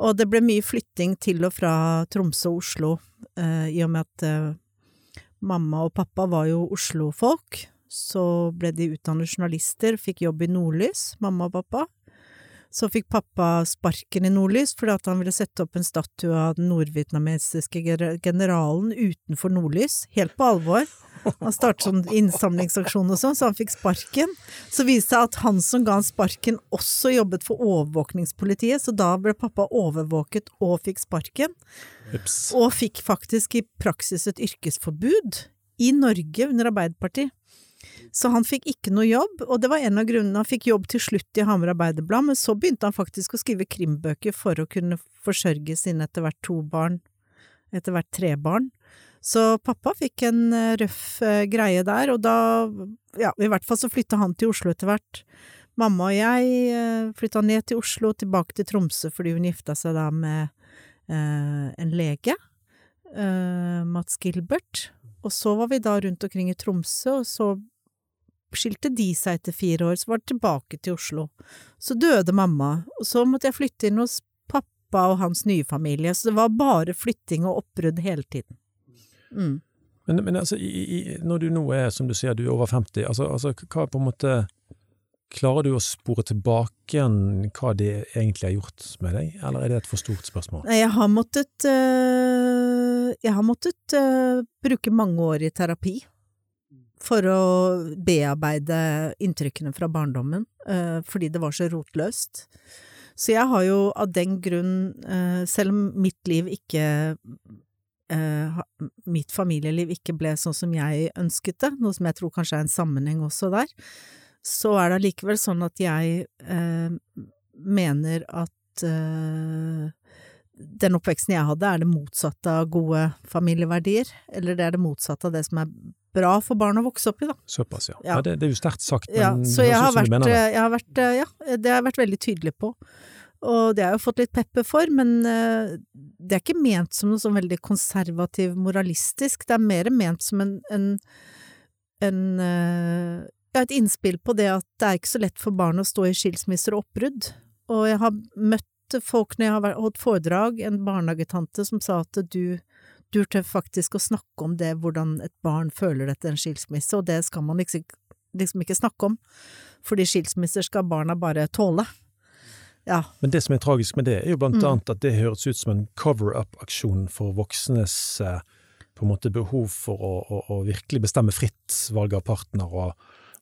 Og det ble mye flytting til og fra Tromsø og Oslo, eh, i og med at eh, mamma og pappa var jo Oslo-folk så ble de utdannet journalister, fikk jobb i Nordlys, mamma og pappa. Så fikk pappa sparken i Nordlys fordi at han ville sette opp en statue av den nordvietnamesiske generalen utenfor Nordlys, helt på alvor. Han startet sånn innsamlingsaksjon og sånn, så han fikk sparken. Så viste det seg at han som ga han sparken, også jobbet for overvåkningspolitiet, så da ble pappa overvåket og fikk sparken. Ups. Og fikk faktisk i praksis et yrkesforbud i Norge under Arbeiderpartiet. Så han fikk ikke noe jobb, og det var en av grunnene. Han fikk jobb til slutt i Hamar Arbeiderblad, men så begynte han faktisk å skrive krimbøker for å kunne forsørge sine etter hvert to barn, etter hvert tre barn. Så pappa fikk en eh, røff eh, greie der, og da, ja, i hvert fall så flytta han til Oslo etter hvert. Mamma og jeg eh, flytta ned til Oslo, tilbake til Tromsø fordi hun gifta seg da med eh, en lege, eh, Mats Gilbert. Og så var vi da rundt omkring i Tromsø, og så skilte de seg etter fire år, så var det tilbake til Oslo. Så døde mamma, og så måtte jeg flytte inn hos pappa og hans nye familie, så det var bare flytting og oppbrudd hele tiden. Mm. Men, men altså, i, i, når du nå er, som du sier, du er over 50, altså, altså hva på en måte Klarer du å spore tilbake igjen hva det egentlig har gjort med deg, eller er det et for stort spørsmål? Nei, jeg har måttet øh, Jeg har måttet øh, bruke mange år i terapi for å bearbeide inntrykkene fra barndommen, øh, fordi det var så rotløst. Så jeg har jo av den grunn, øh, selv om mitt liv ikke øh, Mitt familieliv ikke ble sånn som jeg ønsket det, noe som jeg tror kanskje er en sammenheng også der, så er det allikevel sånn at jeg mener at den oppveksten jeg hadde, er det motsatte av gode familieverdier, eller det er det motsatte av det som er bra for barn å vokse opp i, da. Såpass, ja. Ja. ja det, det er jo sterkt sagt, men Ja, så jeg har, vært, mener det. jeg har vært, eh, ja, det har jeg vært veldig tydelig på. Og det har jeg jo fått litt pepper for, men eh, det er ikke ment som noe sånn veldig konservativ moralistisk, det er mer ment som en, en en eh, ja, et innspill på det at det er ikke så lett for barn å stå i skilsmisser og oppbrudd. Og jeg har møtt folk når jeg har holdt foredrag, en barnehagetante som sa at du, tør faktisk å snakke om det, hvordan et barn føler etter en skilsmisse, og det skal man liksom, liksom ikke snakke om, fordi skilsmisser skal barna bare tåle. Ja, Men det som er tragisk med det, er jo blant Mm. annet at det høres ut som en cover-up-aksjon for voksnes eh, på en måte behov for å, å, å virkelig bestemme fritt valg av partner, og,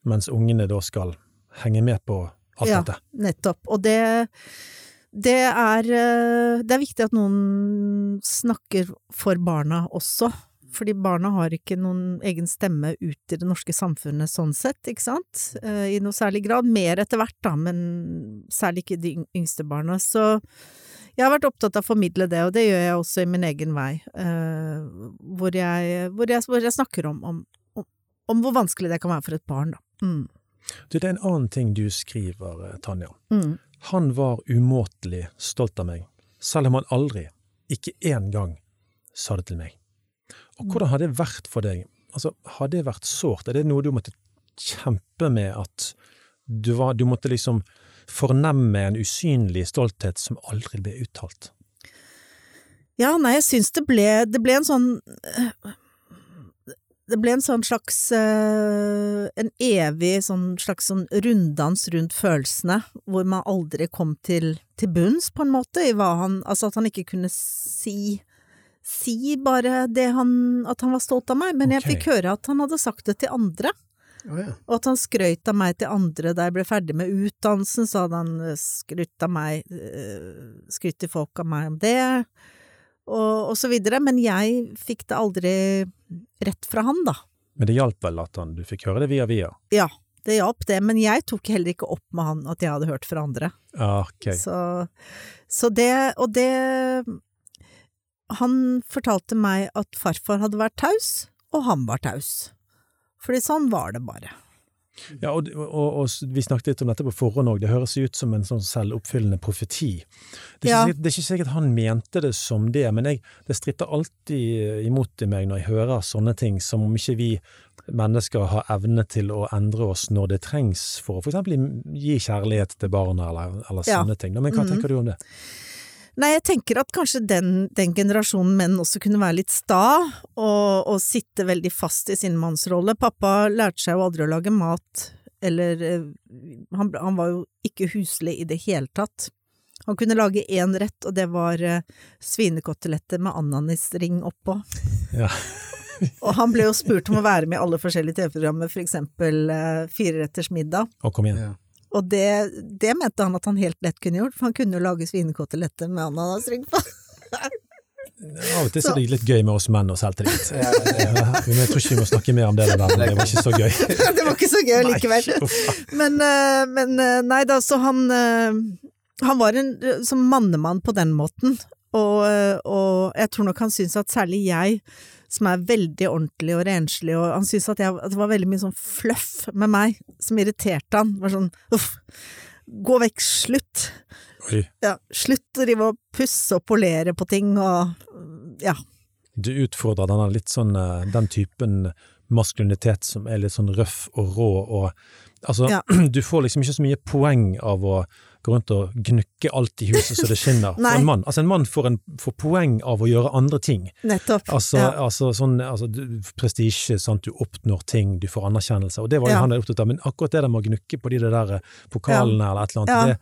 mens ungene da skal henge med på alt Ja. dette. nettopp. Og det, det er, eh, det er viktig at noen snakker for barna også. Fordi barna har ikke noen egen stemme ut i det norske samfunnet sånn sett, ikke sant? Eh, I noe særlig grad. Mer etter hvert, da, men særlig ikke de yngste barna. Så jeg har vært opptatt av å formidle det, og det gjør jeg også i min egen vei. eh, hvor, jeg, hvor, jeg, hvor jeg snakker om, om, om, om hvor vanskelig det kan være for et barn, da. Mm. Du, det er en annen ting du skriver, Tanja. Mm. Han var umåtelig stolt av meg, selv om han aldri, ikke én gang, sa det til meg. Og hvordan har det vært for deg? Altså, har det vært sårt? Er det noe du måtte kjempe med, at du, var, du måtte liksom fornemme en usynlig stolthet som aldri ble uttalt? Ja, nei, jeg syns det ble Det ble en sånn Det ble en sånn slags eh, En evig sånn slags sånn runddans rundt følelsene, hvor man aldri kom til, til bunns, på en måte, i hva han Altså at han ikke kunne si Si bare det han At han var stolt av meg, men jeg fikk høre at han hadde sagt det til andre. Og at han skrøt av meg til andre da jeg ble ferdig med utdannelsen, så hadde han eh, skrytt av meg, eh, skrytt til folk av meg om det, og, og så videre, men jeg fikk det aldri rett fra han, da. Men det hjalp vel at han, du fikk høre det via via? Ja, det hjalp det, men jeg tok heller ikke opp med han at jeg hadde hørt fra andre. Okay. Så, så det, og det Han fortalte meg at farfar hadde vært taus, og han var taus. Fordi sånn var det bare. Ja, og, og, og vi snakket litt om dette på forhånd òg, det høres ut som en sånn selvoppfyllende profeti. Det er, Ja. ikke sikkert, det er ikke sikkert han mente det som det, men jeg, det stritter alltid imot i meg når jeg hører sånne ting, som om ikke vi mennesker har evne til å endre oss når det trengs for å eksempel gi kjærlighet til barna, eller, eller Ja. sånne ting. Men hva Mhm. tenker du om det? Nei, jeg tenker at kanskje den, den generasjonen menn også kunne være litt sta, og, og sitte veldig fast i sin mannsrolle. Pappa lærte seg jo aldri å lage mat, eller eh, han, han var jo ikke huslig i det hele tatt. Han kunne lage én rett, og det var uh, svinekoteletter med ananisring oppå. (laughs) Ja. og han ble jo spurt om å være med i alle forskjellige TV-programmer, for eksempel uh, Fireretters middag. Å, kom igjen. Og det, det mente han at han helt lett kunne gjort, for han kunne jo lage svinekoteletter med ananasrygg på. Av og til så er det litt gøy med oss menn og selvtillit. (laughs) Men jeg tror ikke vi må snakke mer om det, der, men det var ikke så gøy. (laughs) det var ikke så gøy likevel. Men, eh, men eh, nei da, så han eh, Han var en som mannemann på den måten, og, og jeg tror nok han syns at særlig jeg, som er veldig ordentlig og renslig, og han syntes at, jeg, at det var veldig mye sånn fluff med meg som irriterte han. Det var sånn uff, gå vekk, slutt. Ja, slutt å drive og pusse og polere på ting og ja. Du utfordrer denne litt sånn, eh, den typen maskulinitet som er litt sånn røff og rå og Altså, Ja. (clears throat) du får liksom ikke så mye poeng av å gå rundt og gnukke alt i huset så det skinner. (laughs) For en mann, altså en mann får, en, får poeng av å gjøre andre ting. Nettopp. Altså, ja. altså sånn altså, prestisje, sant, du oppnår ting, du får anerkjennelse, og det var jo Ja. han opptatt av. Men akkurat det der med å gnukke på de der pokalene pokalene eller et eller annet, Ja. det,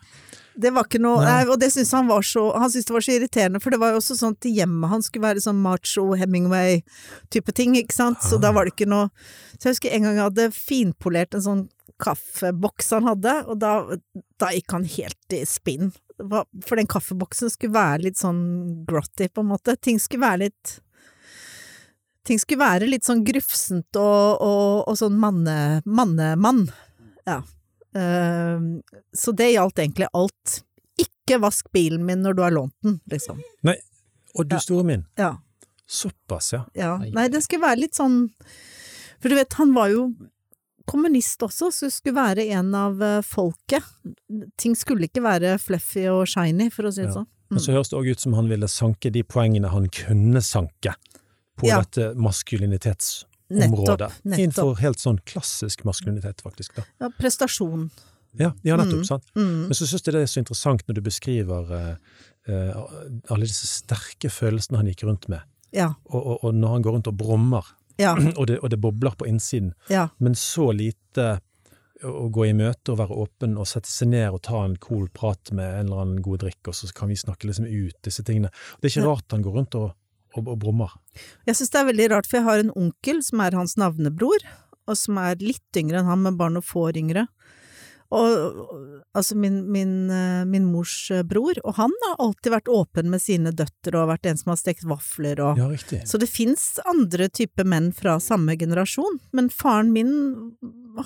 Det var ikke noe, Nei. nei, og det syntes han var så Han syntes det var så irriterende, for det var jo også sånn at hjemmet hans skulle være sånn macho Hemingway-type ting, ikke sant, så da var det ikke noe Så jeg husker en gang jeg hadde finpolert en sånn kaffeboks han hadde, og da, da gikk han helt i spinn. For den kaffeboksen skulle være litt sånn grotty, på en måte. Ting skulle være litt Ting skulle være litt sånn grufsent og, og, og sånn manne, mannemann. Ja. Ehm, så det gjaldt egentlig alt. Ikke vask bilen min når du har lånt den, liksom. Og du store min, Ja. såpass, ja. ja. Nei, det skulle være litt sånn For du vet, han var jo kommunist også, så skulle være en av eh, folket. Ting skulle ikke være fluffy og shiny, for å si det Ja. sånn. Men så høres det òg ut som han ville sanke de poengene han kunne sanke på Ja. dette maskulinitetsområdet. område. Nettopp, nettopp. Innenfor helt sånn klassisk maskulinitet, faktisk. da. Ja, prestasjon. Ja, ja nettopp. Mm. sant? Mm. Men så syns jeg det er så interessant når du beskriver uh, uh, alle disse sterke følelsene han gikk rundt med, Ja, og, og, og når han går rundt og brummer, ja, (clears throat) og det, og det bobler på innsiden, ja. men så lite å gå i møte og være åpen og sette seg ned og ta en cool prat med en eller annen god drikk, og så kan vi snakke liksom ut disse tingene. Det er ikke rart han går rundt og, og, og brummer. Jeg syns det er veldig rart, for jeg har en onkel som er hans navnebror, og som er litt yngre enn han, men bare noen få yngre. Og, altså min, min, eh, min mors eh, bror, og han har alltid vært åpen med sine døtre og vært en som har stekt vafler og Ja. Så det fins andre typer menn fra samme generasjon, men faren min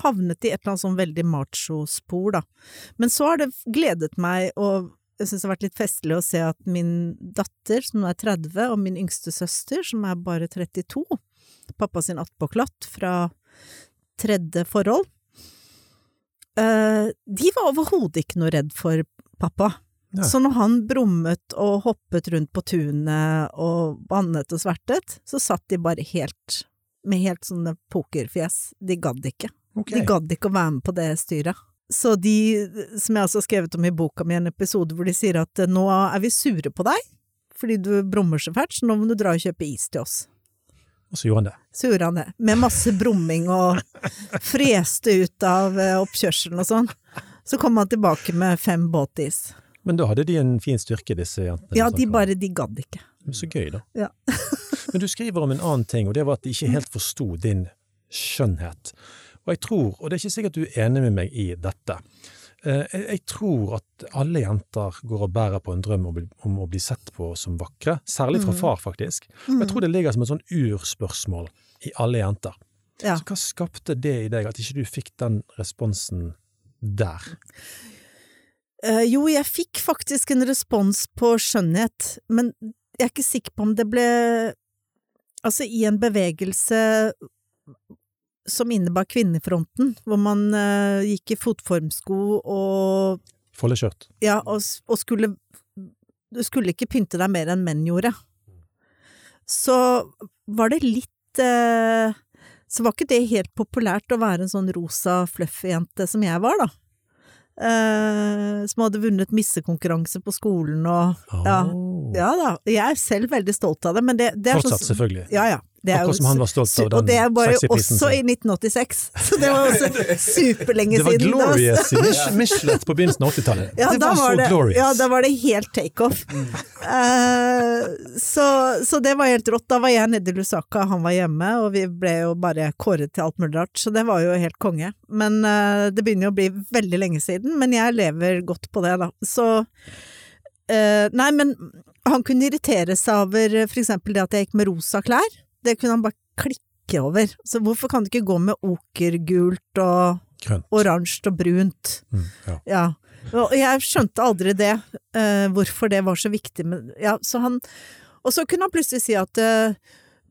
havnet i et eller annet sånn veldig macho-spor, da. Men så har det gledet meg, og jeg syns det har vært litt festlig å se at min datter, som nå er 30, og min yngste søster, som er bare 32, pappa sin attpåklatt fra tredje forhold, eh, de var overhodet ikke noe redd for pappa. Ja. Så når han brummet og hoppet rundt på tunet og bannet og svertet, så satt de bare helt med helt sånne pokerfjes. De gadd ikke. Okay. De gadd ikke å være med på det styret. Så de, som jeg også har skrevet om i boka mi, en episode hvor de sier at eh, nå er vi sure på deg fordi du brummer så fælt, så nå må du dra og kjøpe is til oss. Og så gjorde han det. Så gjorde han det, med masse brumming og freste ut av eh, oppkjørselen og sånn. Så kom han tilbake med fem båtis. Men da hadde de en fin styrke, disse jentene. Ja, de bare, de gadd ikke. Så gøy, da. Ja. (laughs) Men du skriver om en annen ting, og det var at de ikke helt forsto din skjønnhet. Og jeg tror, og det er ikke sikkert du er enig med meg i dette, jeg, jeg tror at alle jenter går og bærer på en drøm om, å bli- sett på som vakre, særlig fra Mm. far, faktisk. Og jeg tror det ligger som et sånn urspørsmål i alle jenter. Ja. Så hva skapte det i deg, at ikke du fikk den responsen der? Eh, jo, jeg fikk faktisk en respons på skjønnhet, men jeg er ikke sikker på om det ble Altså, i en bevegelse som innebar kvinnefronten, hvor man uh, gikk i fotformsko og Foldeskjørt. Ja, og, og skulle Du skulle ikke pynte deg mer enn menn gjorde. Så var det litt uh, Så var ikke det helt populært å være en sånn rosa fluffy-jente som jeg var, da. Uh, som hadde vunnet missekonkurranse på skolen og Ja. Ja da, jeg er selv veldig stolt av det, men det, det er Fortsatt, sånn selvfølgelig. Ja ja. Det er Akkurat som han var stolt av den Og det er bare også i 1986, så det var også (laughs) superlenge siden. Det var- glorious i (laughs) Michelet på begynnelsen av 80-tallet. Ja, det var, var så det, glorious. ja, da var det helt takeoff. Uh, så, så det var helt rått. Da var jeg nede i Lusaka, han var hjemme, og vi ble jo bare kåret til alt mulig rart, så det var jo helt konge. Men uh, det begynner jo å bli veldig lenge siden, men jeg lever godt på det, da. Så Uh, Nei, men han kunne irritere seg over for eksempel det at jeg gikk med rosa klær. Det kunne han bare klikke over. Så hvorfor kan du ikke gå med okergult og Grønt. oransje og brunt? Mm, ja. Ja, og jeg skjønte aldri det, uh, hvorfor det var så viktig Men, Ja, så han Og så kunne han plutselig si at uh,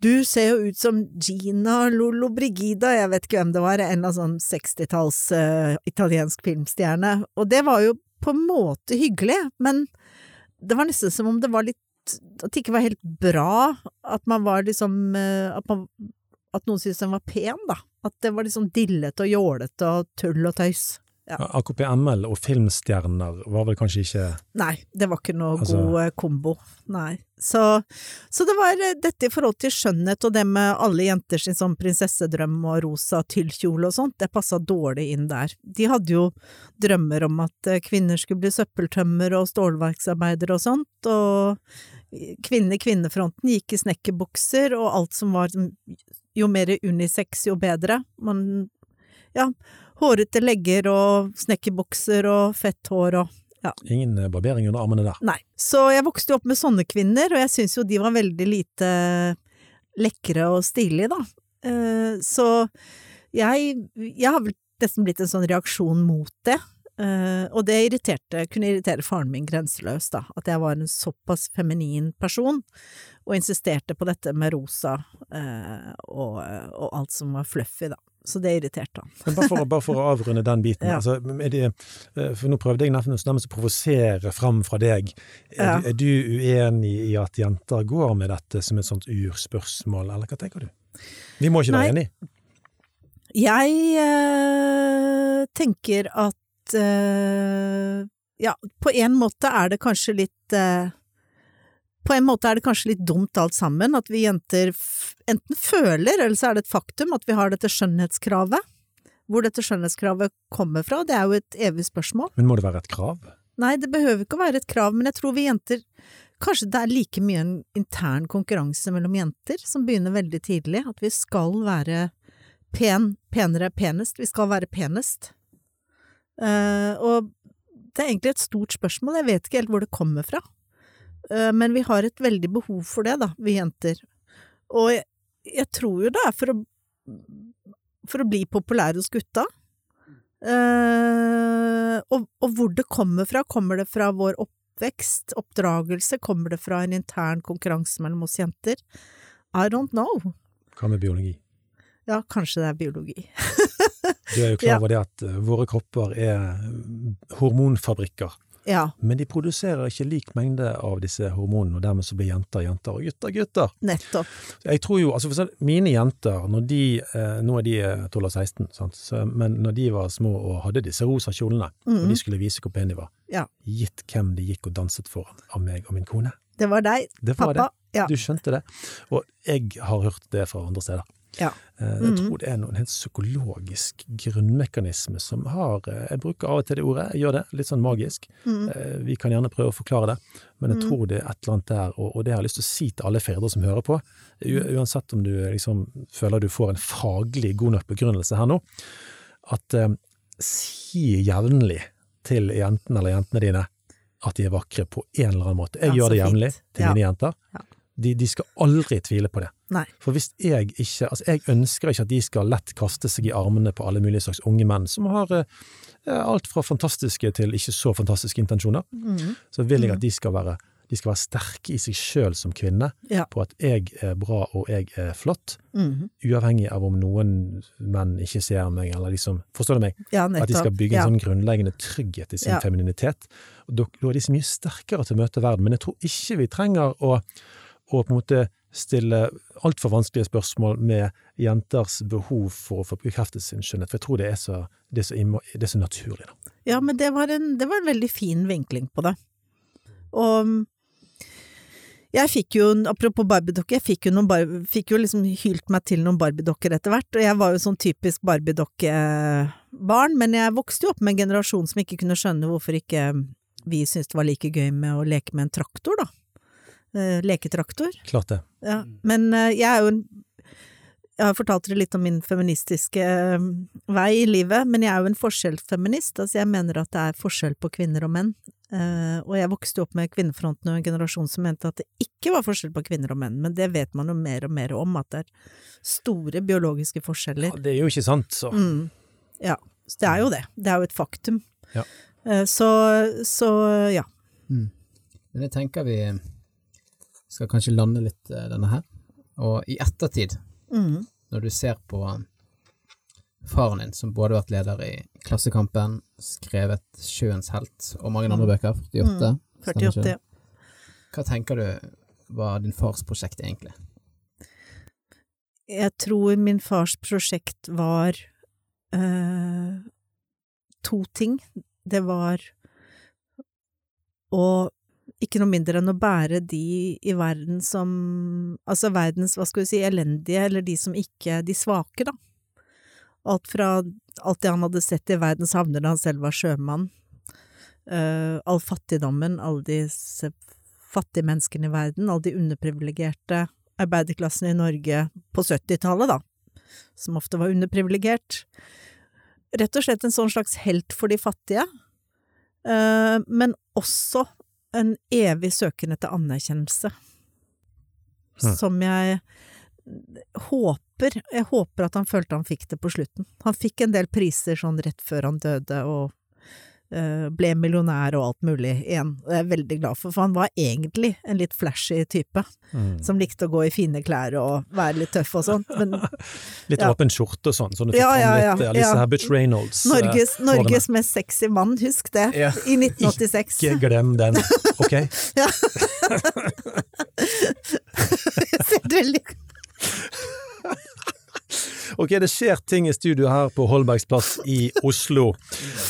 du ser jo ut som Gina Lollo Brigida, jeg vet ikke hvem det var, en av sånn 60-talls eh, italiensk filmstjerne, og det var jo på en måte hyggelig, men det var nesten som om det var litt At det ikke var helt bra, at man var liksom eh, At, man, at noen syntes den var pen, da. At det var liksom dillete og jålete og tull og tøys. Ja. AKP-ML og filmstjerner var vel kanskje ikke Nei, det var ikke noe Altså- god eh, kombo. Nei. Så, så det var eh, dette i forhold til skjønnhet og det med alle jenter sin sånn prinsessedrøm og rosa tyllkjole og sånt, det passa dårlig inn der. De hadde jo drømmer om at eh, kvinner skulle bli søppeltømmer og stålverksarbeidere og sånt, og kvinne-kvinnefronten gikk i snekkerbukser og alt som var jo mer unisex, jo bedre. Man, ja, hårete legger og snekkerbukser og fett hår og ingen eh, barbering under armene der. Nei. Så jeg vokste jo opp med sånne kvinner, og jeg syns jo de var veldig lite lekre og stilige, da. Eh, Så jeg, jeg har vel nesten blitt en sånn reaksjon mot det. Eh, og det irriterte, kunne irritere faren min grenseløst, da. At jeg var en såpass feminin person, og insisterte på dette med rosa og, og alt som var fluffy, da. Så det irriterte han. Men bare for, bare for å avrunde den biten. Ja. altså, det, eh, for nå prøvde jeg nærmest å provosere fram fra deg. Er, Ja. du- er du uenig i at jenter går med dette som et sånt urspørsmål, eller hva tenker du? Vi må ikke Nei. være enige. Jeg øh, tenker at øh, Ja, på en måte er det kanskje litt eh, På en måte er det kanskje litt dumt alt sammen, at vi jenter enten føler, eller så er det et faktum, at vi har dette skjønnhetskravet. Hvor dette skjønnhetskravet kommer fra, det er jo et evig spørsmål. Men må det være et krav? Nei, det behøver ikke å være et krav, men jeg tror vi jenter Kanskje det er like mye en intern konkurranse mellom jenter, som begynner veldig tidlig, at vi skal være pen, penere, penest. Vi skal være penest. Uh, og det er egentlig et stort spørsmål, jeg vet ikke helt hvor det kommer fra. Eh, men vi har et veldig behov for det, da, vi jenter. Og jeg, jeg tror jo det er for å, for å bli populær hos gutta. Uh, og, og hvor det kommer fra, kommer det fra vår oppvekst, oppdragelse, kommer det fra en intern konkurranse mellom oss jenter? I don't know. Hva med biologi? Ja, kanskje det er biologi. Du er jo klar (laughs) Ja. over det at eh, våre kropper er hormonfabrikker. Ja, Men de produserer ikke lik mengde av disse hormonene, og dermed så blir jenter jenter og gutter gutter. nettopp. Jeg tror jo, altså for Mine jenter, når de, eh, nå er de eh, 12 og 16, sant? Så, men når de var små og hadde disse rosa kjolene, og Mhm. de skulle vise hvor pene de var, Ja. gitt hvem de gikk og danset foran av meg og min kone. Det var deg, Det var pappa. Ja. Du skjønte det. Og jeg har hørt det fra andre steder. Ja. Eh, Jeg tror det er noen helt psykologisk grunnmekanisme som har eh, Jeg bruker av og til det ordet, jeg gjør det, litt sånn magisk. Mm. Vi kan gjerne prøve å forklare det, men jeg tror det er et eller annet der, og, det det har jeg lyst til å si til alle fedre som hører på, uansett om du liksom føler du får en faglig god nok begrunnelse her nå, at eh, si jevnlig til jentene eller jentene dine at de er vakre på en eller annen måte. Jeg Ja, gjør det jevnlig til Ja. mine jenter. Ja. De, de skal aldri tvile på det. Nei. For hvis jeg ikke Altså, jeg ønsker ikke at de skal lett kaste seg i armene på alle mulige slags unge menn som har eh, alt fra fantastiske til ikke så fantastiske intensjoner. Mm. Så vil jeg at de skal være, de skal være sterke i seg sjøl som kvinne, Ja. på at jeg er bra og jeg er flott, mm. uavhengig av om noen menn ikke ser meg, eller liksom Forstår du meg? Ja. At de skal bygge ja. en sånn grunnleggende trygghet i sin Ja. femininitet. Da er de så mye sterkere til å møte verden. Men jeg tror ikke vi trenger å, å på en måte stille altfor vanskelige spørsmål med jenters behov for å få bekreftet sin skjønnhet, for jeg tror det er så, det er så, det er så naturlig. Da. Ja, men det var, en, det var en veldig fin vinkling på det. Og jeg fikk jo, apropos Barbie-dokker, jeg fikk jo, noen fikk jo liksom hylt meg til noen Barbie-dokker etter hvert, og jeg var jo sånn typisk Barbie-dokkebarn, men jeg vokste jo opp med en generasjon som ikke kunne skjønne hvorfor ikke vi syntes det var like gøy med å leke med en traktor, da. Eh, leketraktor. Klart det. Ja, men uh, jeg er jo en Jeg har fortalt dere litt om min feministiske eh, vei i livet, men jeg er jo en forskjellsfeminist. Altså jeg mener at det er forskjell på kvinner og menn. Eh, og jeg vokste opp med Kvinnefronten og en generasjon som mente at det ikke var forskjell på kvinner og menn, men det vet man jo mer og mer om, at det er store biologiske forskjeller. Ja, det er jo ikke sant, så. Mm. Ja, så det er jo det. Det er jo et faktum. Ja. Eh, så, så ja. Men jeg tenker vi skal kanskje lande litt eh, denne her. Og i ettertid, Mm. når du ser på faren din, som både har vært leder i Klassekampen, skrevet Sjøens helt og mange andre bøker, 48, Mm. 48, ja. Hva tenker du var din fars prosjekt egentlig? Jeg tror min fars prosjekt var øh, to ting. Det var å ikke noe mindre enn å bære de i verden som Altså verdens, hva skal vi si, elendige, eller de som ikke De svake, da. Alt fra alt det han hadde sett i verdens havner da han selv var sjømann, uh, all fattigdommen, alle de fattige menneskene i verden, alle de underprivilegerte, arbeiderklassen i Norge på 70-tallet, da, som ofte var underprivilegert. Rett og slett en sånn slags helt for de fattige, eh, men også en evig søken etter anerkjennelse. Hm. Som jeg håper Jeg håper at han følte han fikk det på slutten. Han fikk en del priser sånn rett før han døde, og ble millionær og alt mulig igjen. Jeg er veldig glad for, for han var egentlig en litt flashy type Mm. som likte å gå i fine klær og være litt tøff og sånt. Men (laughs) Litt Ja. åpen skjorte og sånn, så du fikk Ja, ja, ja, litt Alice ja. Habitch Reynolds. eh, Norges, eh, Norges mest sexy mann, husk det, Ja. i 1986. Ikke glem den, ok? (laughs) Ja. (laughs) Ser ser veldig (laughs) Ok, det skjer ting i studio her på Holbergs plass i Oslo.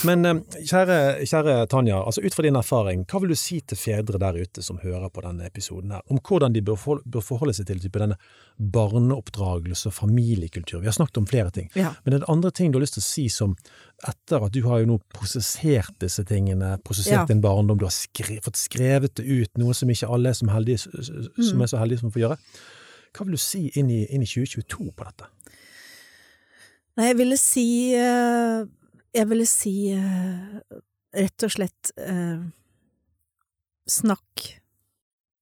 Men eh, kjære, kjære Tanja, altså ut fra din erfaring, hva vil du si til fedre der ute som hører på denne episoden her, om hvordan de bør, forholde seg til type denne barneoppdragelse og familiekultur? Vi har snakket om flere ting, Ja. men er det andre ting du har lyst til å si som, etter at du har jo nå prosessert disse tingene, prosessert Ja. din barndom, du har skrevet, fått skrevet det ut, noe som ikke alle er, som heldige, som er så heldige som får gjøre. Hva vil du si inn i, inn i 2022 på dette? Nei, jeg ville si eh, Jeg ville si eh, rett og slett eh, snakk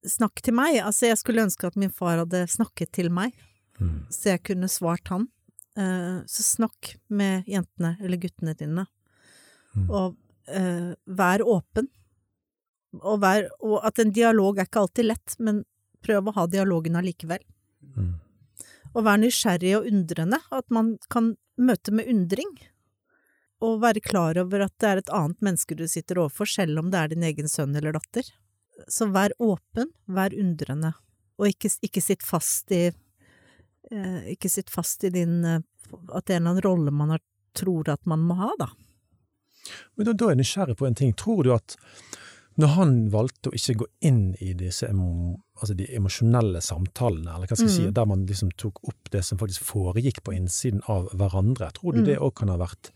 Snakk til meg. Altså, jeg skulle ønske at min far hadde snakket til meg, Mm. så jeg kunne svart han. Så snakk med jentene eller guttene dine, Mm. og vær åpen. Og, vær, og at en dialog er ikke alltid lett, men prøv å ha dialogen allikevel. Mm. Og vær nysgjerrig og undrende, at man kan møte med undring. Og være klar over at det er et annet menneske du sitter overfor, selv om det er din egen sønn eller datter. Så vær åpen, vær undrende, og ikke, ikke sitt fast i eh, Ikke sitt fast i din eh, At det er en eller annen rolle man har, tror at man må ha, da. Men da, da er jeg nysgjerrig på en ting. Tror du at når han valgte å ikke gå inn i disse altså de emosjonelle samtalene, eller hva skal jeg si, Mm. der man liksom tok opp det som faktisk foregikk på innsiden av hverandre, tror du Mm. det òg kan ha vært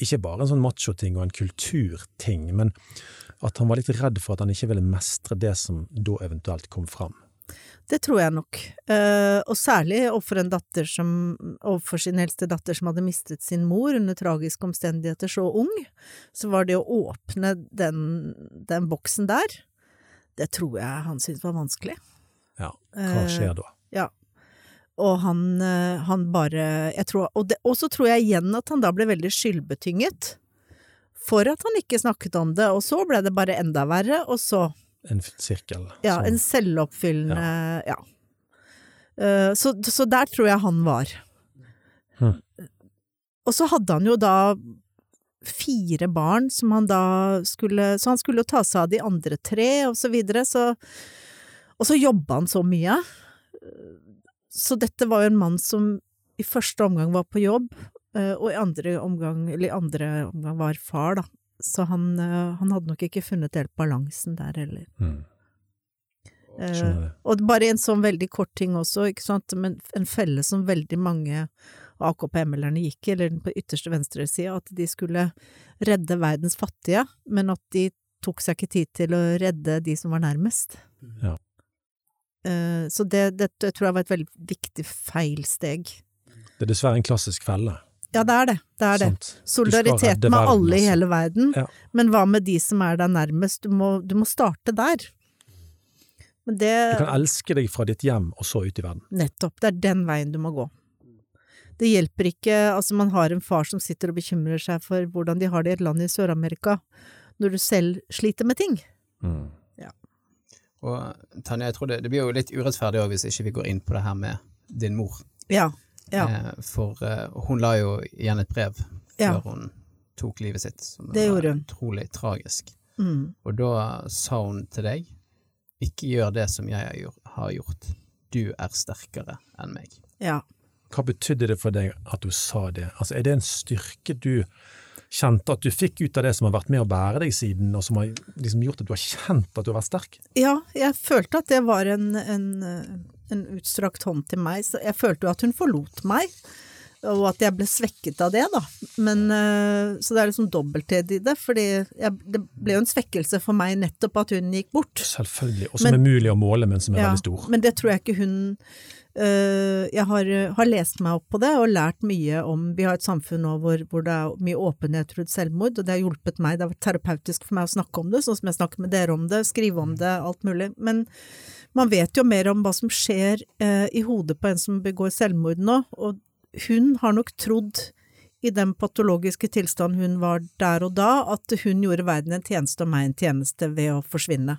ikke bare en sånn macho-ting og en kulturting, men at han var litt redd for at han ikke ville mestre det som da eventuelt kom fram? Det tror jeg nok. Eh, og særlig overfor en datter som Overfor sin eldste datter som hadde mistet sin mor under tragiske omstendigheter så ung, så var det å åpne den, den boksen der, det tror jeg han syntes var vanskelig. Ja, hva Eh, skjer da? Ja. Og han, eh, han bare jeg tror, Og det- og så tror jeg igjen at han da ble veldig skyldbetynget for at han ikke snakket om det, og så ble det bare enda verre, og så En sirkel? Ja, som- en selvoppfyllende Ja. Eh, så, så der tror jeg han var. Hm. Og så hadde han jo da fire barn som han da skulle Så han skulle jo ta seg av de andre tre, og så videre, så Og så jobba han så mye. Så dette var jo en mann som i første omgang var på jobb, eh, og i andre omgang, eller i andre omgang var far, da. Så han, eh, han hadde nok ikke funnet helt balansen der heller. Mm. Eh, det. og bare en sånn veldig kort ting også, ikke sant, men en felle som veldig mange AKP-melderne gikk i, eller den på ytterste venstre side, at de skulle redde verdens fattige, men at de tok seg ikke tid til å redde de som var nærmest. Ja. Eh, Så det, dette tror jeg var et veldig viktig feilsteg. Det er dessverre en klassisk felle. Ja, det er det. Det er det. Solidaritet med verden, alle i altså. hele verden, Ja. men hva med de som er deg nærmest? Du må, du må starte der. Men det Du kan elske deg fra ditt hjem og så ut i verden. Nettopp, det er den veien du må gå. Det hjelper ikke, altså man har en far som sitter og bekymrer seg for hvordan de har det i et land i Sør-Amerika, når du selv sliter med ting. Mm. Og Tanja, jeg tror det, det blir jo litt urettferdig òg hvis ikke vi går inn på det her med din mor. Ja, ja, Eh, for eh, hun la jo igjen et brev Ja. før hun tok livet sitt, som Det var utrolig tragisk. mm, Og da sa hun til deg, ikke gjør det som jeg har gjort- du er sterkere enn meg. ja. Hva betydde det for deg at du sa det? Altså, er det en styrke du kjente at du fikk ut av det som har vært med å bære deg siden, og som har liksom gjort at du har kjent at du har vært sterk? Ja, jeg følte at det var en, en, eh, en utstrakt hånd til meg, så jeg følte jo at hun forlot meg, og at jeg ble svekket av det, da. Men, eh, så det er liksom dobbelthet i det, fordi jeg, det ble jo en svekkelse for meg nettopp at hun gikk bort. Selvfølgelig. Og som Men- er mulig å måle, men som er Ja, veldig stor. Men det tror jeg ikke hun øh, Jeg har, har lest meg opp på det og lært mye om Vi har et samfunn nå hvor, hvor det er mye åpenhet rundt selvmord, og det har hjulpet meg. Det har vært terapeutisk for meg å snakke om det, sånn som jeg snakker med dere om det, skrive om det, alt mulig. Men man vet jo mer om hva som skjer eh, i hodet på en som begår selvmord nå, og hun har nok trodd i den patologiske tilstanden hun var der og da, at hun gjorde verden en tjeneste og meg en tjeneste ved å forsvinne.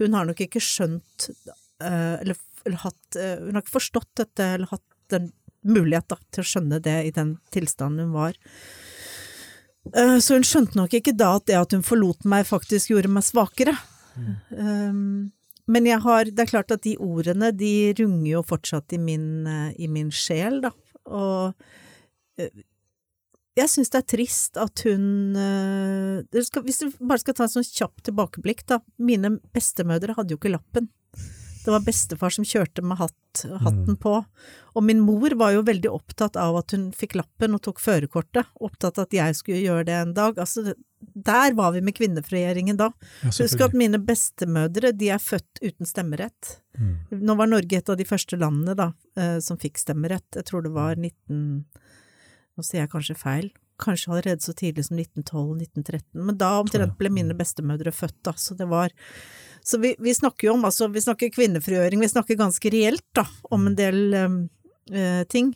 Hun har nok ikke skjønt eh, eller, eller hatt eh, Hun har ikke forstått dette, eller hatt en mulighet da, til å skjønne det i den tilstanden hun var. Eh, så hun skjønte nok ikke da at det at hun forlot meg, faktisk gjorde meg svakere. Um, men jeg har, det er klart at de ordene, de runger jo fortsatt i min, eh, i min sjel, da. og eh, jeg syns det er trist at hun eh, Hvis du bare skal ta en sånn kjapp tilbakeblikk, da. Mine bestemødre hadde jo ikke lappen. Det var bestefar som kjørte med hatt, hatten på. Og min mor var jo veldig opptatt av at hun fikk lappen og tok førerkortet. Opptatt av at jeg skulle gjøre det en dag. Altså, der var vi med kvinnefrigjøringen da. Ja, Husk at mine bestemødre, de er født uten stemmerett. Mm. Nå var Norge et av de første landene da, eh, som fikk stemmerett. Jeg tror det var 19... Nå sier jeg kanskje feil. Kanskje allerede så tidlig som 1912-1913. Men da omtrent ble mine bestemødre født, da. Så det var Så vi, vi snakker jo om altså, vi snakker kvinnefrigjøring, vi snakker ganske reelt, da, om en del eh, eh, ting.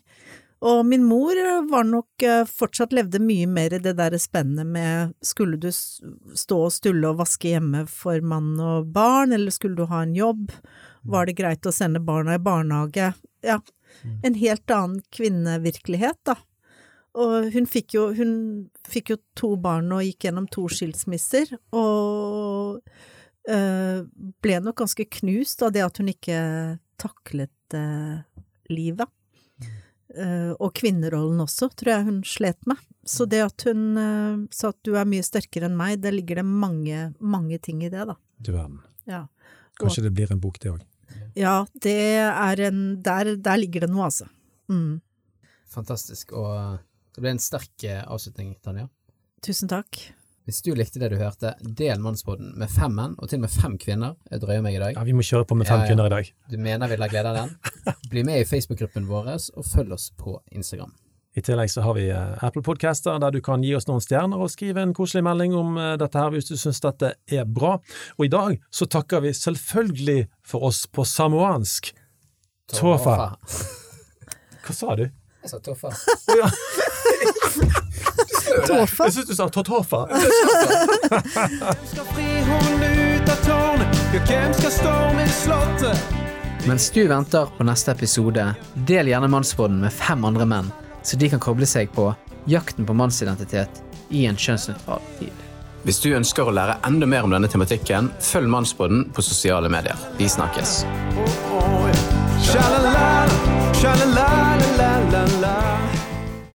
Og min mor var nok eh, fortsatt levde mye mer i det der spennet med skulle du stå og stulle og vaske hjemme for mann og barn, eller skulle du ha en jobb? Var det greit å sende barna i barnehage? Ja, en helt annen kvinnevirkelighet, da. Og hun fikk jo, hun fikk jo to barn og gikk gjennom to skilsmisser, og ble nok ganske knust av det at hun ikke taklet eh, livet. Eh, og kvinnerollen også, tror jeg hun slet med. Så det at hun eh, sa at du er mye sterkere enn meg, det ligger det mange, mange ting i det, da. Du verden. Ja, Kanskje det blir en bok, det òg. ja det er en Der, der ligger det noe, altså. Mm. Fantastisk. Og eh, det ble en sterk eh, avslutning, Tanja. Tusen takk. Hvis du likte det du hørte, del Mannspodden med fem menn, og til og med fem kvinner. Jeg drøyer meg i dag. Ja, vi må kjøre på med fem Ja, ja. kvinner i dag. Du mener vi lar glede av den? (laughs) Bli med i Facebook-gruppen vår, og følg oss på Instagram. I tillegg så har vi eh, Apple Podcaster, der du kan gi oss noen stjerner og skrive en koselig melding om eh, dette her hvis du syns dette er bra. Og i dag så takker vi selvfølgelig for oss på samoansk. Tofa. Hva sa du? Jeg sa Toffa. (laughs) (laughs) Tåfa. jeg syns du sa (laughs) slottet? Mens du venter på neste episode, del gjerne Mannsbåten med fem andre menn, så de kan koble seg på jakten på mannsidentitet i en kjønnsnøytral tid. Hvis du ønsker å lære enda mer om denne tematikken, følg Mannsbåten på sosiale medier. Vi snakkes. Oh, oh,